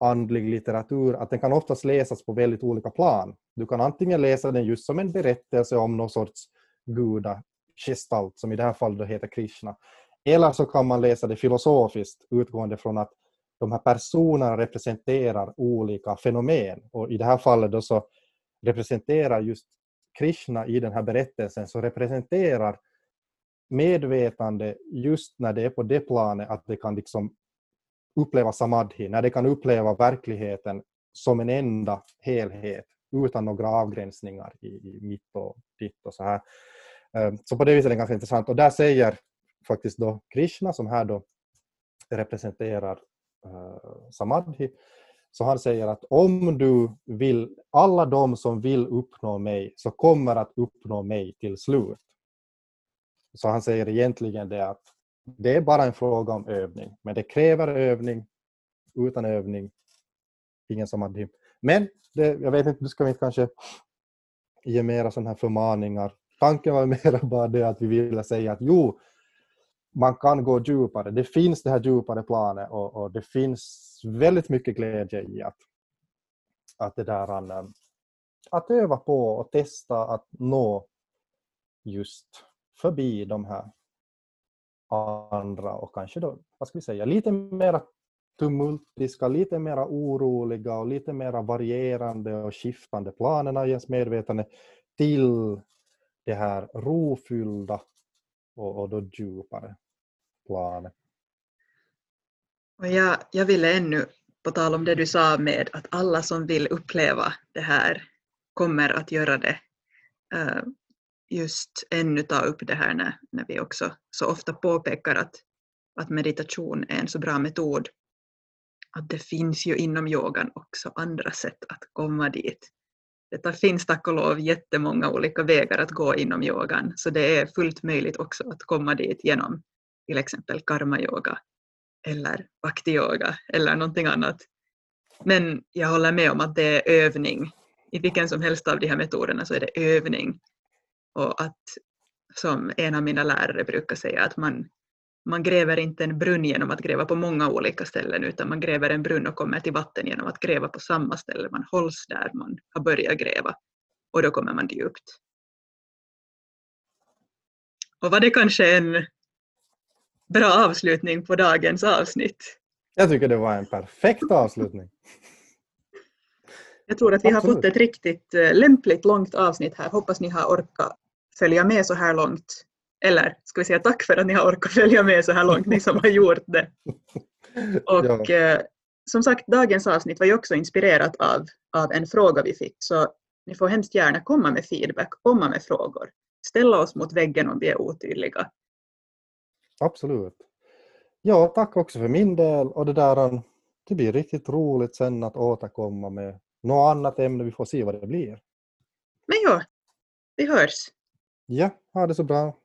andlig litteratur, att den kan oftast läsas på väldigt olika plan. Du kan antingen läsa den just som en berättelse om någon sorts gudagestalt, som i det här fallet heter Krishna. Eller så kan man läsa det filosofiskt utgående från att de här personerna representerar olika fenomen och i det här fallet då så representerar just Krishna i den här berättelsen så representerar medvetande just när det är på det planet att det kan liksom uppleva samadhi, när det kan uppleva verkligheten som en enda helhet utan några avgränsningar i, i mitt och ditt och så här. Ehm, så på det viset är det ganska intressant och där säger faktiskt då Krishna som här då representerar uh, Samadhi. Så han säger att om du vill, alla de som vill uppnå mig så kommer att uppnå mig till slut. Så han säger egentligen det att det är bara en fråga om övning, men det kräver övning. Utan övning, ingen samadhi. Men det, jag vet inte, du ska vi inte kanske ge mera sådana här förmaningar. Tanken var mera (laughs) bara det att vi ville säga att jo, man kan gå djupare. Det finns det här djupare planet och, och det finns väldigt mycket glädje i att, att, det där, um, att öva på och testa att nå just förbi de här andra och kanske då, vad ska vi säga, lite mera tumultiska, lite mera oroliga och lite mera varierande och skiftande planerna i ens medvetande till det här rofyllda och, och då djupare planet. Och jag, jag ville ännu, på tal om det du sa med att alla som vill uppleva det här kommer att göra det, uh, just ännu ta upp det här när, när vi också så ofta påpekar att, att meditation är en så bra metod att det finns ju inom yogan också andra sätt att komma dit. Det finns tack och lov jättemånga olika vägar att gå inom yogan, så det är fullt möjligt också att komma dit genom till exempel karma-yoga eller bhakti-yoga eller någonting annat. Men jag håller med om att det är övning. I vilken som helst av de här metoderna så är det övning. Och att, som en av mina lärare brukar säga, att man, man gräver inte en brunn genom att gräva på många olika ställen, utan man gräver en brunn och kommer till vatten genom att gräva på samma ställe. Man hålls där man har börjat gräva och då kommer man djupt. Och var det kanske en bra avslutning på dagens avsnitt? Jag tycker det var en perfekt avslutning. Jag tror att vi Absolut. har fått ett riktigt eh, lämpligt långt avsnitt här. Hoppas ni har orkat följa med så här långt. Eller ska vi säga tack för att ni har orkat följa med så här långt, ni som har gjort det. (laughs) Och ja. eh, som sagt, dagens avsnitt var ju också inspirerat av, av en fråga vi fick, så ni får hemskt gärna komma med feedback, komma med frågor. Ställa oss mot väggen om vi är otydliga. Absolut. Ja, tack också för min del och det där, det blir riktigt roligt sen att återkomma med något annat ämne, vi får se vad det blir. Men ja, vi hörs. Ja, ha det så bra.